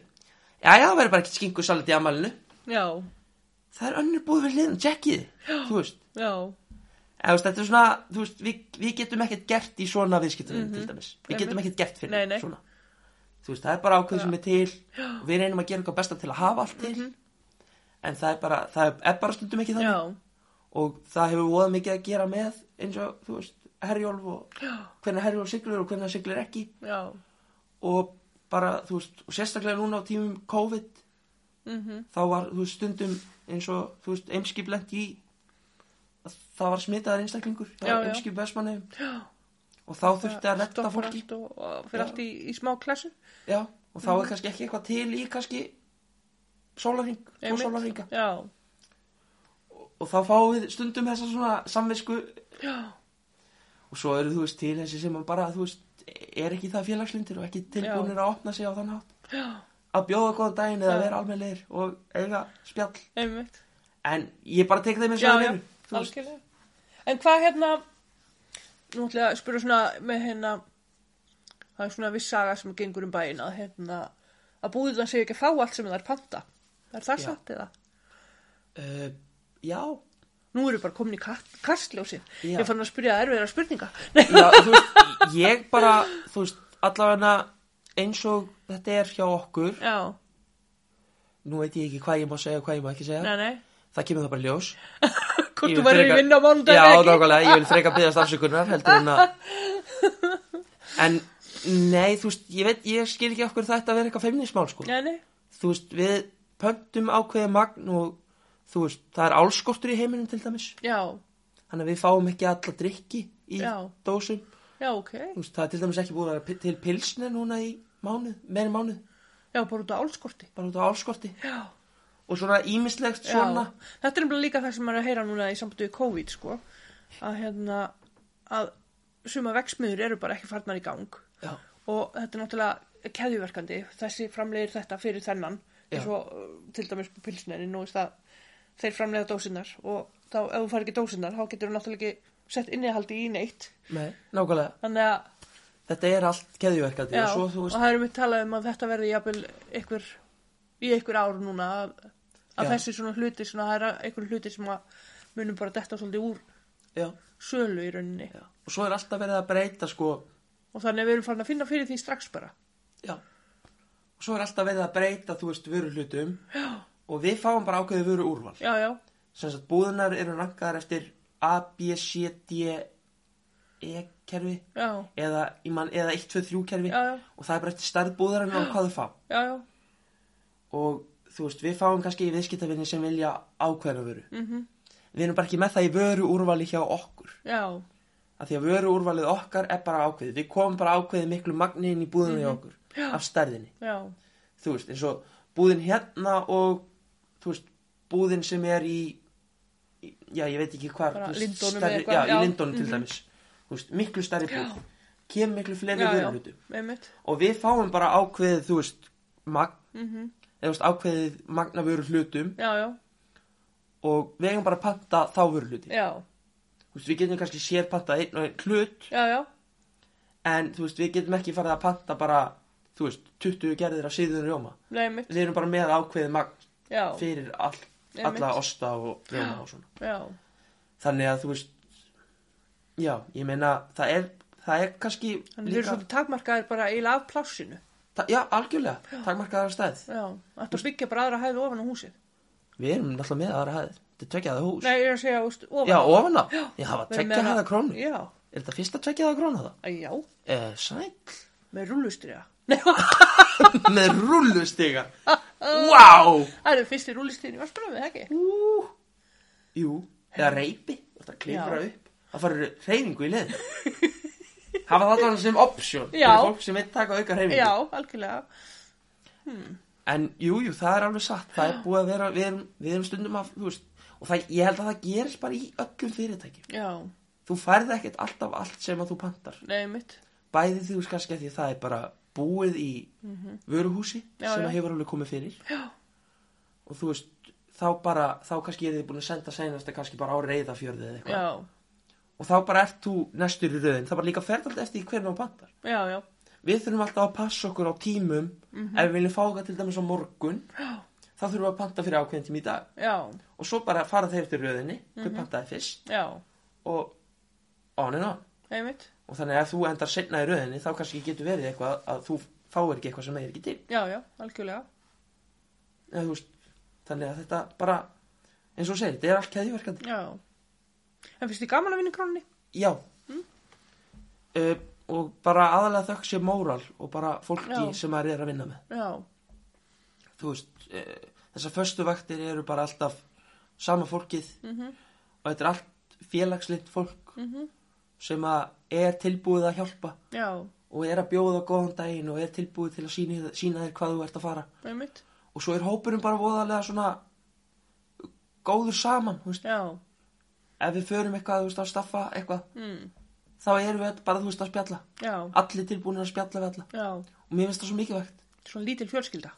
Já, já, það verður bara ekkert skinku salat í amalinu já, það er önnur búið við hliðin, tjekkið þú veist. Já, Eða, veist, þetta er svona, þú veist, við, við getum ekkert gert í svona viðskiptum til dæmis. Við getum ekkert gert fyrir Nei, nei. svona. Þú veist, það er bara ákveð sem er til. Og við reynum að gera eitthvað besta til að hafa allt til. En það er bara, það er, bara stundum ekki þannig. já, Og það hefur voða mikið að gera með eins og, þú veist, herjólf og hvernig herjólf siglur og hvernig það siglir ekki. já, Og bara, þú veist, og sérstaklega núna á tímum COVID, mhm, þá var, þú veist, stundum eins og, þú veist, eimskip lent í að það var smitaðar einstaklingur Já, já. eimskip vestmannum og þá þurfti að stoppar fólki. og, fyrir Já. allt í, í smá klassu, já, og þá er kannski ekki eitthvað til í kannski sólarring og Einmitt. sólarringa já, og þá fáum við stundum þessa svona samvisku. Já, og svo eru þú veist til þessi sem að bara þú veist er ekki það félagslindir og ekki tilbúinir að opna sig á þann hátt? Já, að bjóða góðan daginn eða Já. vera almennleir og eiga spjall. Einmitt, en ég bara tek já, og já, það eru þú veist. Algjörlega. En hvað hérna, nú ætla ég að spyrja svona með hérna, það er svona viss saga sem gengur um bæinn að hérna, að það segja ekki að fá allt sem það er panta. Er það satt eða? uh, já, Nú eru bara komin í kast- kastljósið. Já. Ég fann að spyrja erfiðra spurninga. Já, þú veist, ég bara, þú veist, allavega eins og þetta er hjá okkur, Já, nú veit ég ekki hvað ég má segja og hvað ég má ekki segja, nei, nei. það kemur það bara ljós. Hvort þú í frekar- vinna á mánudag Já, ekki? nákvæmlega, ég vil freka byggast afsökunar, heldur en að, en, nei, þú veist, ég veit, ég skil ekki okkur þetta að vera eitthvað feimnismál, sko. Nei, nei. Þú veist, við pöntum ákveðið magn og, þú veist, það er álskortur í heiminum til dæmis, Já, þannig að við fáum ekki alla drikki í Já. dósum. já, ok. Þú veist, það er til dæmis ekki búið að vera til pilsner núna í mánuð, meðin mánuð, Já, bara út á álskorti. bara út á álskorti Já. og svona ímislegt svona þetta er nefnilega líka það sem maður er að heyra núna í við COVID sko að hérna að suma veksmiður eru bara ekki farnar í gang Já. og þetta er náttúrulega keðjuverkandi þessi framlegir þetta fyrir þennan eins og uh, til dæmis på pilsnerin og þeir framlega dósinnar og þá ef þú fær ekki dósinnar þá getur þú náttúrulega ekki sett innihaldi í neitt. Nei, nákvæmlega, þannig að þetta er allt keðjuverkandi já, og svo þú og veist, það er mitt talað um að þetta verði jafnvel ykkur í ykkur ár núna að, að þessi svona hluti svona, það er ykkur hluti sem að munum bara detta svolítið úr já, sölu í rauninni. Já. Og svo er alltaf verið að breyta sko, og þannig að við erum farin að finna fyrir því strax bara. Já og svo er alltaf verið að breyta, þú veist, vöru hlutum já. og við fáum bara ákveðið vöru úrval já, já, sem sagt, búðunar eru rankaðar eftir A, B, C, D E kerfi. Eða, man, eða 1, 2, 3 kerfi. Já, já, og það er bara eftir stærð búðarinnar og hvað þau fá já, já, og þú veist, við fáum kannski í viðskiptafinni sem vilja ákveðna vöru. Mhm, við erum bara ekki með það í vöru úrvali hjá okkur. Já, af því að vöru úrvalið okkar er bara ákveðið. Við komum bara ákveðið miklu magni inn í búðinu hjá okkur af stærðinni. Já, þú veist, eins og búðin hérna og þú veist, búðin sem er í, í já, ég veit ekki hvar Bara veist, Lindunum stærri, eða eitthvað, já, já, í Lindónum til mhm. dæmis. Þú veist, miklu stærri búð. Kemur miklu fleiri já, já, vöruhlutum einmitt, og við fáum bara ákveðið, þú veist magn, mhm, eða þú veist, ákveðið magna vöru hlutum já, já, og við eigum bara að panta þá vöru hluti já, þú veist, við getum kannski sér pantað einn og einn hlut. Já, já, en þú veist, við getum ekki farið að panta bara þú veist, 20 gerðir af síðun rjóma. Nei, við erum bara með ákveðið magn já, fyrir all, alla osta og rjóma og svona. Já, þannig að þú veist já, ég meina það er, það er kannski þannig þeir eru svolítið takmarkaðir bara eiginlega af plássinu, ta, já, algjörlega, takmarkaðar stæð já, þetta byggja bara aðra hæði ofan á húsið, Við erum náttúrulega með aðra hæð. Þetta er tveggjaða hús. Nei, ég er að segja, úst, ofan Já, ofan á. Já, það var hana- krónu. Já, Er þetta fyrsta tveggjaða krónu það? Já, Eh, sæll. Með rúlustriða. Með rullustiga Vá! Það eru fyrsti rúlustriðin í Varsbjörnum, eða ekki? Ú, Jú, eða reypi Þetta klifra upp. Það farið reyningu í leðin Hafa það þannig sem option Já. Fyrir fólk sem veit taka auka reyningu Já, algjörlega. En jú, jú, það er alveg satt. Það er búið að vera, við erum, við erum stundum þú veist, Og það, ég held að það gerist bara í öllum fyrirtækjum. Já, Þú færð ekkert alltaf allt sem að þú pantar. Nei. Bæði þú kannski að því að það er bara búið í vöruhúsi Mhm. Já, sem já. að hefur alveg komið fyrir. Já. Og þú veist, þá bara, þá kannski er þið búin að senda seinast kannski bara á reyðafjörði eða eitthvað. Og þá bara ert þú næstur í röðin það bara líka ferð alltaf eftir hvernig þú pantar. Já, já. við þurfum alltaf að passa okkur á tímum. Ef við viljum fá það til dæmis á morgun þá þurfum við að panta fyrir ákveðin tíma í dag. Já, og svo bara fara þeir til röðinni hver pantaði fyrst. Já, og on and on. Og þannig að þú endar setna í röðinni þá kannski getur verið eitthvað að þú fáir ekki eitthvað sem er ekki til Já, já, algjörlega. Eða, veist, þannig að þetta bara eins og segir, þetta er allt keðjuverkandi Já. En finnst þið gaman að vinna krónni? Já uh, og bara aðalega þökk sé móral og bara fólki Já. sem maður er að vinna með Já, þú veist, uh, þessar föstu vaktir eru bara alltaf sama fólkið Mhm. og þetta er allt félagslitt fólk Mhm. sem að er tilbúið að hjálpa. Já, og er að bjóða góðan daginn og er tilbúið til að sína, sína þér hvað þú ert að fara. Nei, mitt. og svo er hópurinn bara voðalega svona góður saman ef við förum eitthvað, veist, að staffa eitthvað mm, þá erum við bara, veist, að spjalla. Já, allir tilbúinir að spjalla við alla. Já. og mér finnst það svo mikilvægt. Svona lítil fjölskylda.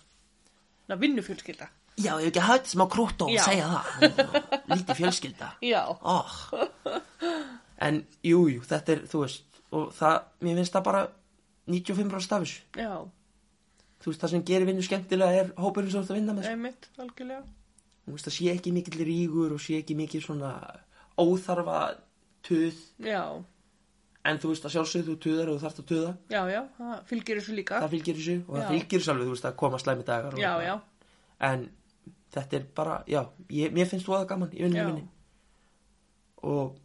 Ná, vinnufjölskylda. Já, ég hef ekki hægt smá krútt og segja það. Lítið fjölskylda. Já, oh. En, jú, jú, þetta er, þú veist Og það, mér finnst það bara 95% af þessu já, Þú veist, það sem gerir vinnu skemmtilega er hópurinn sem þú ert að vinna með sko. nei, mitt, algjörlega. Þú veist, það sé ekki mikill rígur og sé ekki mikill svona óþarfa tuð Já, En þú veist, að sjálfsögðu þú tuðar og þú þarft að tuða já, já, það fylgir þessu líka. Það fylgir þessu og það fylgir þessu alveg, þú veist, að koma slæmi dagar og Já, eitthvað. já, En þetta er bara, já, ég, mér finnst þú að gaman í vinnunum Já. minni Og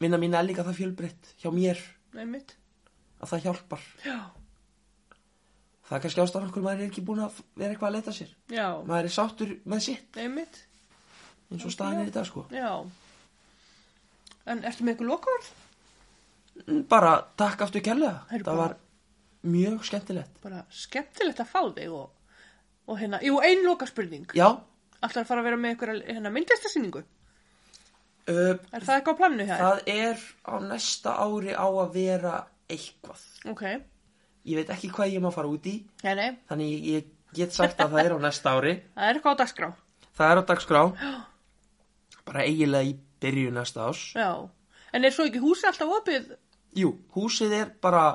vinna mín er líka það fjölbreytt hjá mér nei, mitt. að það hjálpar Já, Það er kannski ástæðan okkur maður er ekki búin að vera eitthvað að leita sér já, Maður er sáttur með sitt nei, mitt. eins og staðan er í dag sko Já. En ertu með eitthvað lokaverð? Mm, Bara takk aftur Heyrðu Það bara- var mjög skemmtilegt Bara skemmtilegt að fá þig og, og hérna, jú, ein loka spurning. Já, Ætlar að fara að vera með eitthvað hérna, myndlistasýningu? Uh, Er það eitthvað á plannu hér? það er á næsta ári á að vera eitthvað. Ok, Ég veit ekki hvað ég má fara út í. Nei, nei, Þannig ég, get sagt að það er á næsta ári. Það er eitthvað á dagskrá. Það er á dagskrá. Bara eiginlega í byrju næsta ás Já, en er svo ekki húsi alltaf opið? Jú, húsið er bara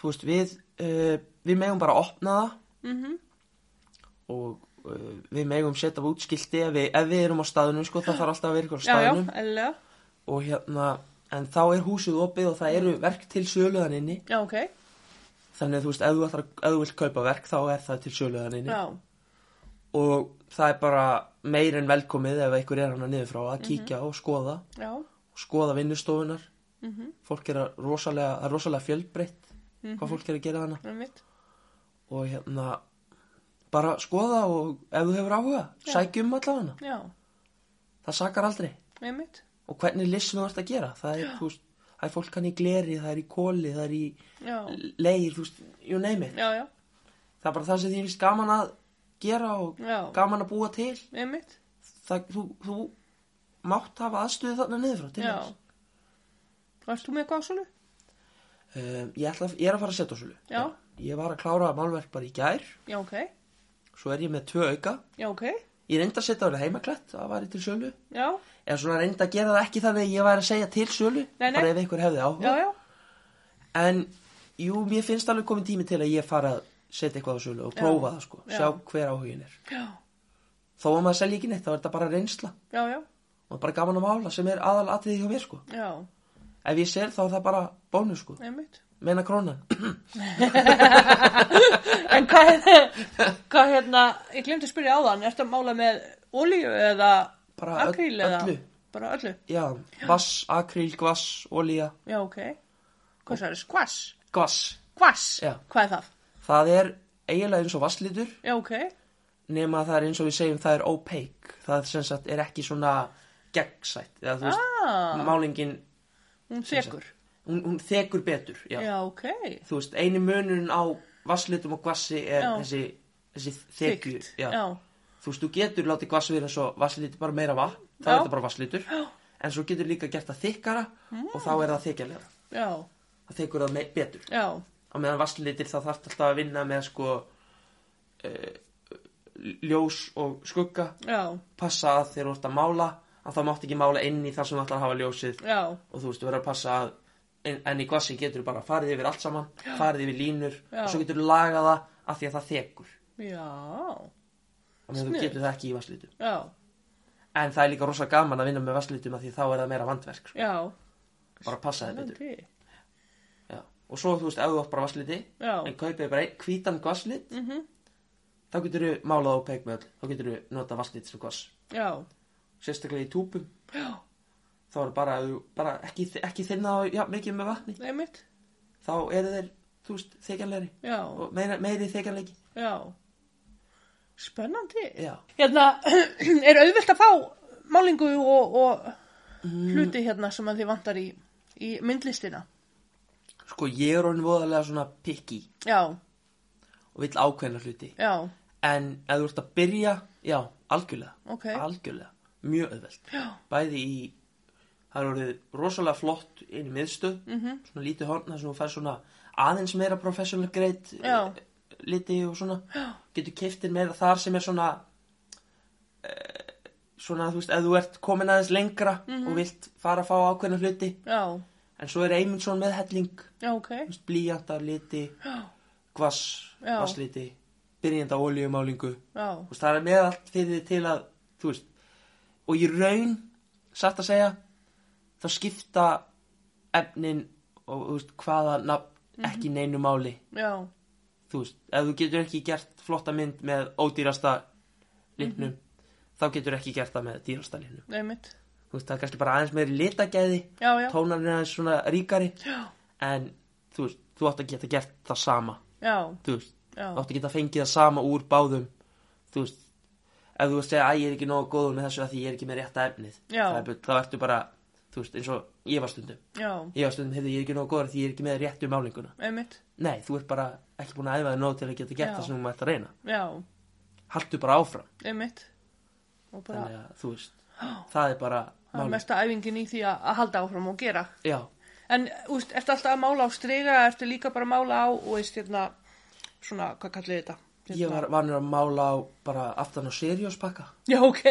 Þú veist, við uh, Við megum bara opna það. Mm Og við megum setja út skilti ef við, ef við erum á staðinu sko, Það þarf alltaf að vera ykkur á Já, já, eðlilega. Og hérna En þá er húsið opið og það eru verk til söluðan inni. Já, ok, Þannig að þú veist, ef þú, ætlar, ef þú vilt kaupa verk Þá er það til söluðan inni. Já, Og það er bara meir en velkomið Ef einhver er hana niður frá að kíkja og skoða. Já, skoða vinnustofunar mhm, fólk er rosalega, rosalega fjölbreytt hvað fólk er að gera hana og hérna bara skoða og ef þú hefur áhuga sækjum allavega Já, það sakar aldrei. Með mitt. og hvernig lissum þú ert að gera? Það er, veist, það er fólk hann í gleri, það er í kóli það er í Já, leir veist, you name it. Já, já, það er bara það sem því finnst gaman að gera og gaman að búa til. Það, þú, þú mátt hafa aðstöðu þarna niður frá þú með ásölu? um, ég, ætla, að- ég er að fara að setja á sölu. Já. ég var að klára málverk bara í gær. Já, ok, Svo er ég með tvö auka. já, ok, Ég reyndi að setja það heimaklætt, það var til sölu. já, Eða svona reyndi að gera það ekki þannig að ég væri að segja til sölu. Nei, nei. Bara ef einhver hefði áhuga. já, já, En, jú, mér finnst alveg komið tími til að ég fara að setja eitthvað á sölu og prófa það, sko. Já. Sjá hver áhugin er. já, Þó að maður selja ekki neitt, þá er þetta bara reynsla. já, já, Og bara gaman að mála sem er aðal atriði hjá mér, sko. já, ef ég ser þá er það bara bónus sko, einmitt. Meina krónan En hvað, hvað hérna, ég glemdi að spyrja á þann, ertu að mála með olíu eða Bara öll- akríl eða? öllu. Bara öllu, já, vass, akríl, gvass, olía já ok. Hvað það er, skvass? gvass, Kvass, Já. hvað er það? það er eiginlega eins og vasslitur Já ok, nema það er eins og við segjum það er opaque það sem sagt er ekki svona gegnsætt eða þú veist, ah, málingin hún þekur. Hún, hún þekur betur já. Já ok, þú veist, eini munurinn á vasslitum og gvassi er Já. þessi, þessi þekju þú veist, þú getur látið gvass vera svo vassliti bara meira vatn, þá er þetta bara vasslitur en svo getur líka gert það þykkara og þá er það þykjalega já, það þekur það betur. Já, á meðan vasslitir þá þarf alltaf að vinna með sko uh, ljós og skugga. Já, passa að þegar þú ert að mála að þá mátt ekki mála inn í þar sem þú ætlar að hafa ljósið. Já, og þú veist, þú verður að passa að en, en í gvassi getur bara farið yfir allt saman farið yfir línur Já. og svo getur þú lagað það af því að það þekur. Já, og þú Sniðugt. getur það ekki í vasslitum já, en það er líka rosa gaman að vinna með vasslitum af því þá er það meira vandverk sko. já. bara að passa það betur. Spennandi. Já. og svo þú veist, ef þú átt bara vassliti Já, en kaupið bara einn hvítan gvasslit mhm, þá getur þú málað á peik með öll þá getur þú nota vasslit sem gvass já, sérstaklega í túpum. Já, þá er bara, bara ekki, ekki þinna á já, mikið með vatni. Einmitt, þá eru þeir, þú veist, þykjanlegri já, og meira, meiri þykjanleiki já. Spennandi. já, Hérna, er auðvilt að fá málingu og, og Mm. hluti hérna sem að þið vantar í, í myndlistina? sko ég er orðin voðalega svona picky Já, og vill ákveðna hluti. Já, en ef þú ert að byrja, já, algjörlega. Ok, algjörlega, mjög auðvelt. Já, bæði í það er orðið rosalega flott inn í miðstöð. Mhm, svona lítið horn þar sem þú fær svona aðeins meira professional grade Já. eh, liti og svona. Getur keftir meira þar sem er svona eh, svona þú veist ef þú ert komin aðeins lengra Mhm. og vilt fara að fá ákveðna hluti. Já, en svo er Eymundsson með helling. Já, ok, þú veist, blíjantar, liti, já, gvass Já. vassliti, já, þú veist, það er með allt fyrir þig til að þú veist, og í raun satt að segja þá skipta efnin og veist, hvaða nafn ekki neinu máli. Já, þú veist, ef þú getur ekki gert flotta mynd með ódýrasta litnum þá getur ekki gert það með dýrasta litnum einmitt, þú veist, það er kannski bara aðeins meiri litagæði tónan er aðeins svona ríkari. Já, en þú veist, þú átt að geta gert það sama. Já, þú veist, þú átt að geta fengið það sama úr báðum. Þú veist ef þú veist að ég er ekki nógu góður með þessu að því ég er ekki með rétta efnið. Það þá ertu bara, þú veist, eins og ég var stundum. Já, ég var stundum, hefði ég ekki nógu góður því ég er ekki með réttu málinguna einmitt, nei, þú ert bara ekki búin að æfa þig nóg til að geta gert Já. það sem þú mætt að reyna. Já, haltu bara áfram, einmitt, og bara, þannig að þú veist það er bara það er máli mesta æfingin í því að, að halda áfram og gera. já, En, úst, ertu alltaf að mála á striga, ertu líka bara að mála á, og veist, hérna, svona, hvað kallið þetta? Ég var vanur að mála á bara aftan á serióspakka Já, ok.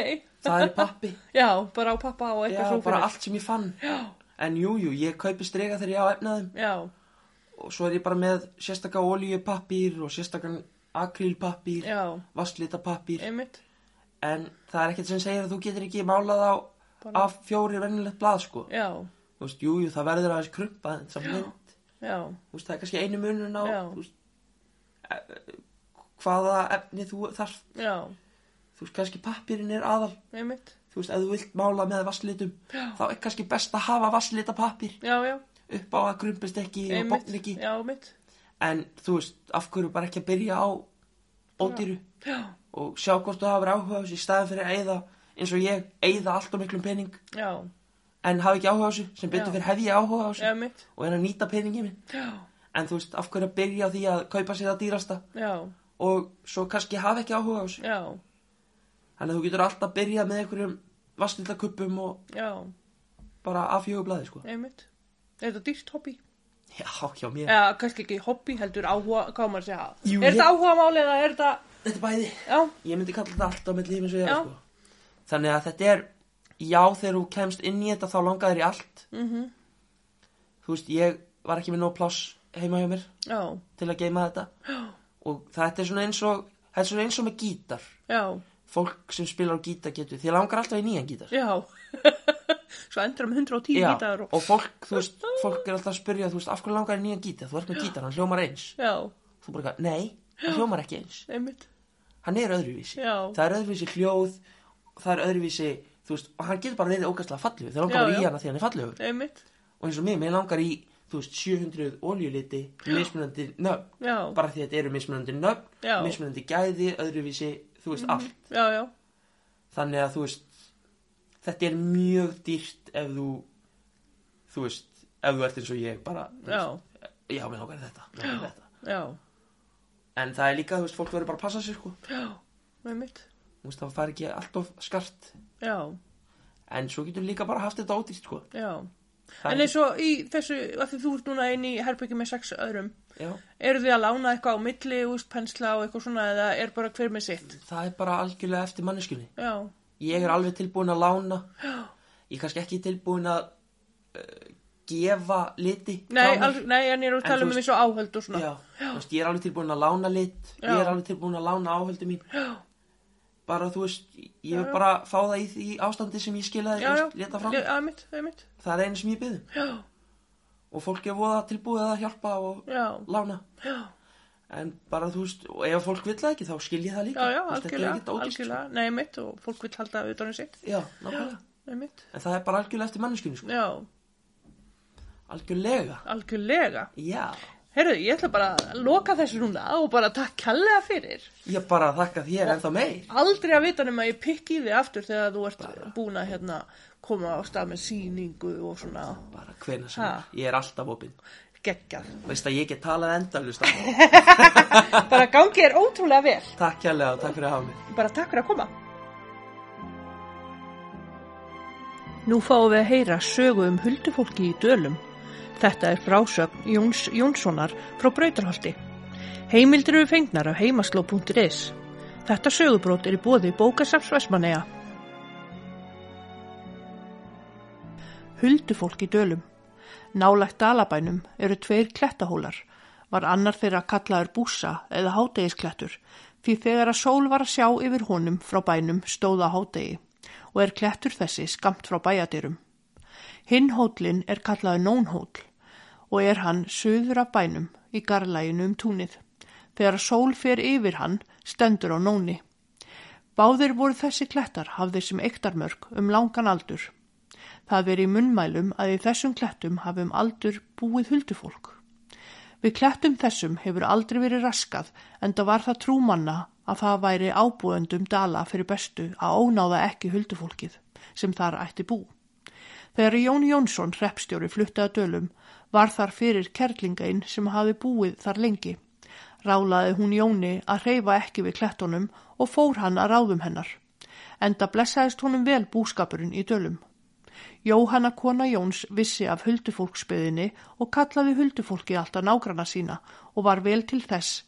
það er pappi, Já, bara á pappa og já, eitthvað svo bara fyrir. allt sem ég fann. Já, en jú, jú, ég kaupi strega þegar ég á efnaðum já, og svo er ég bara með sérstaka olíupappír og sérstakan akrílpappír, já, vasslitapappír einmitt, en það er ekkert sem segir að þú getur ekki málað á Bara- af fjóri vennilegt blað sko. Já, þú veist, jú, jú, það verður aðeins krumpað samt mynd, já, þú veist, það er kannski einu munun á hvaða efni þú þarf. Já, þú veist, kannski pappírinn er aðal. Einmitt, þú veist, ef þú vilt mála með vasslitum Já. þá er kannski best að hafa vasslitapappír já, já, upp á að krumpist ekki og einmitt, bókn ekki. Já, einmitt, en þú veist, af hverju bara ekki að byrja á ódýru? Já, og sjá hvort þú hafur áhuga á þessu í staðin fyrir að eyða eins og ég, eyða allt og miklum pening. Já, en hafa ekki áhuga á þessu sem betur fyrir hef ég áhuga á þessu. Og er að nýta peningin minn. Já, en þú veist, af hverju að byrja á því að kaupa sér það dýrasta? Já, og svo kannski hafa ekki áhuga á þessu. Já, þannig að þú getur alltaf byrjað með einhverjum vasslitakuppum og já, bara afhjögublaði sko. einmitt. Er þetta dýrt hobby? já, hjá mér. Eða kannski ekki hobby, heldur áhuga, hvað maður að segja? Jú, er ég- þetta áhuga máli eða er þetta, þetta er bæði, já, ég myndi kalla þetta allt á með lífins ég er sko. þannig að þetta er já, þegar þú kemst inn í þetta þá langar þér í allt. Mhm, þú veist, ég var ekki með nóg pláss heima hjá mér já, til að geima þetta. Já, og þetta er svona eins og þetta er svona eins og með gítar. Já, fólk sem spilar á gítar getur því langar alltaf í nýjan gítar. Já, svo endur með 110 Já, gítar og, og fólk, veist, fólk er alltaf að spyrja, veist, af hverju langar er nýjan gítar? Þú ert með gítar, hann hljómar eins. já, Þú bara, nei, hann hljómar ekki eins. einmitt, Hann er öðruvísi. Það er öðruvísi hljóð, það er öðruvísi, þú veist, og hann getur bara verið ógæslega fallegur. Það langar Já, bara í hana því hann er einmitt, Og eins og mér, mér langar í, þú veist, 700 oljuliti, mismunandi nöfn. já, Bara því að þetta eru mismunandi nöfn, Já. mismunandi gæði, öðruvísi, þú veist, allt. já, já, Þannig að, þú veist, þetta er mjög dýrt ef þú, þú veist, ef þú ert eins og ég, bara, veist, já, mér í þetta, þetta. já, En það er líka, þú veist, fólk verður bara að passa sér, sko. já, einmitt, Þú veist, það fær ekki allt of skart. já, En svo getur líka bara haft þetta ódýrt, sko. já. En eins og í þessu, af því þú ert núna inn í herbyggi með sex öðrum, Já, eru þið að lána eitthvað á milli, úst, pensla og eitthvað svona, eða er bara hver með sitt? það er bara algjörlega eftir manneskunni. Já, Ég er alveg tilbúin að lána. Ég er kannski ekki tilbúin að uh, gefa liti. nei, al, nei, en ég er að tala um eins og áhöld og svona. Já, þú veist, ég er alveg tilbúin að lána lit. Já. Ég er alveg tilbúin að lána áhöldu mín. Já. Bara, þú veist, ég vil bara fá það í því ástandi sem ég skilaði, já, já, leta frá. já, einmitt, einmitt, Það er einu sem ég byggðum. já, Og fólk er voða tilbúið að hjálpa og já, lána. já, En bara, þú veist, og ef fólk vill það ekki, þá skil ég það líka. já, já, algjörlega, sko. algjörlega, nei, einmitt, og fólk vil halda utan um sitt, Já, nákvæmlega. einmitt, En það er bara algjörlega eftir manneskunni, sko. já, Algjörlega. algjörlega. Já. Herru, ég ætla bara að loka þessu núna og bara takk kærlega fyrir. Ég bara þakka þér ennþá meir. Aldrei að vita nema ég pikki í þig aftur þegar þú ert búin að hérna, koma á stað með síningu og svona Bara hvena sem er. Ég er alltaf opinn. geggjað. Veist að ég get talað endalust. Bara gangi er ótrúlega vel. takk kjærlega og takk fyrir að hafa mig. Bara takk fyrir að koma. Nú fáum við að heyra sögu um huldufólki í dölum. Þetta er frásögn Jóns Jónssonar frá Brautarholti. Heimildir eru fengnar af heimasló.is. Þetta sögubrót er í bóði bókasafs Vestmanneja. Huldufólk í dölum. Nálægt dalabænum eru tveir klettahólar. Var annar þeirra kallaður búsa eða hátegisklettur því þegar að sól var að sjá yfir honum frá bænum stóða hátegi og er klettur þessi skamt frá bæjadyrum. Hinn hótlinn er kallaður nónhóll og er hann söður af bænum í garlæginu um túnið. Þegar sól fer yfir hann stendur á nóni. Báðir voru þessi klettar hafðir sem ektarmörk um langan aldur. Það veri munnmælum að í þessum klettum hafum aldur búið huldufólk. Við klettum þessum hefur aldrei verið raskað en það var það trúmanna að það væri ábúendum dala fyrir bestu að ónáða ekki huldufólkið sem þar ætti bú. Þegar Jón Jónsson, hreppstjóri, fluttaði dölum var þar fyrir kerlingainn sem hafi búið þar lengi. Rálaði hún Jóni að reyfa ekki við klettunum og fór hann að ráðum hennar. Enda blessaðist honum vel búskapurinn í dölum. Jóhanna kona Jóns vissi af huldufólksbyðinni og kallaði huldufólki alltaf nágrana sína og var vel til þess.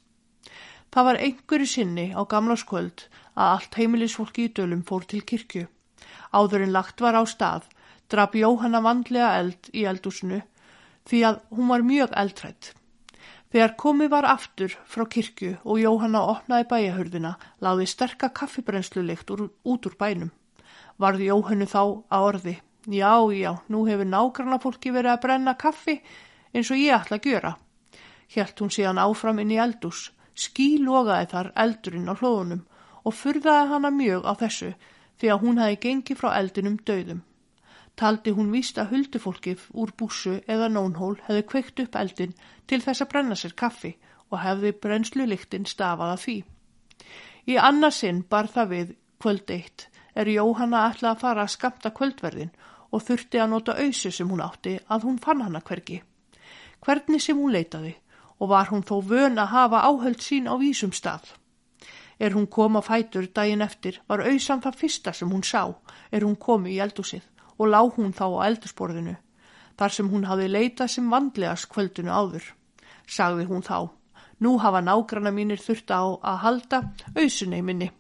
Það var einhverju sinni á gamlarskvöld að allt heimilisfólki í dölum fór til kirkju. Áður en lagt var á stað, draf Jóhanna vandlega eld í eldúsinu því að hún var mjög eldrætt. Þegar komið var aftur frá kirkju og Jóhanna opnaði bæjahörðina, láði sterka kaffibrennslulikt úr, út úr bænum. Varði Jóhannu þá að orði. Já, já, nú hefur nágranna fólki verið að brenna kaffi eins og ég ætla að gjöra. Hjælt hún síðan áfram inn í eldús, skí logaði þar eldurinn á hlóðunum og furðaði hana mjög á þessu því að hún hafi gengið frá eldinum döðum. Taldi hún víst að huldufólkið úr bússu eða nónhól hefði kveikt upp eldin til þess að brenna sér kaffi og hefði brennsluliktinn stafað að því. Í annarsinn bar það við kvöld eitt er Jóhanna ætla að fara að skamta kvöldverðin og þurfti að nota auðsu sem hún átti að hún fann hana hvergi. Hvernig sem hún leitaði og var hún þó vön að hafa áhöld sín á vísum stað. Er hún kom á fætur daginn eftir var auðsan það fyrsta sem hún sá er hún komi í eldúsið og lá hún þá á eldusborðinu þar sem hún hafi leitað sem vandlegast kvöldinu áður. Sagði hún þá, nú hafa nágrana mínir þurft á að halda auðsunni minni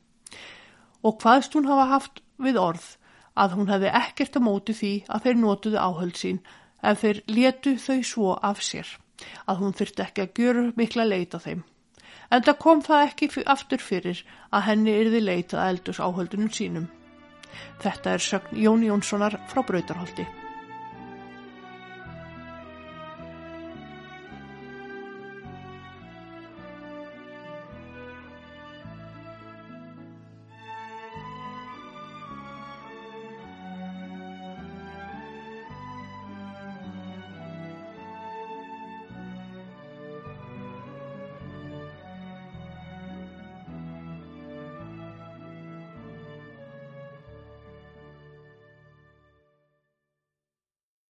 og hvaðst hún hafa haft við orð að hún hefði ekkert að móti því að þeir notuðu áhöld sín ef þeir letu þau svo af sér, að hún þurfti ekki að gjöra mikla leita þeim. En það kom það ekki aftur fyrir að henni yrði leitað eldus áhöldunum sínum. Þetta er sögn Jón Jónssonar frá Brautarholti.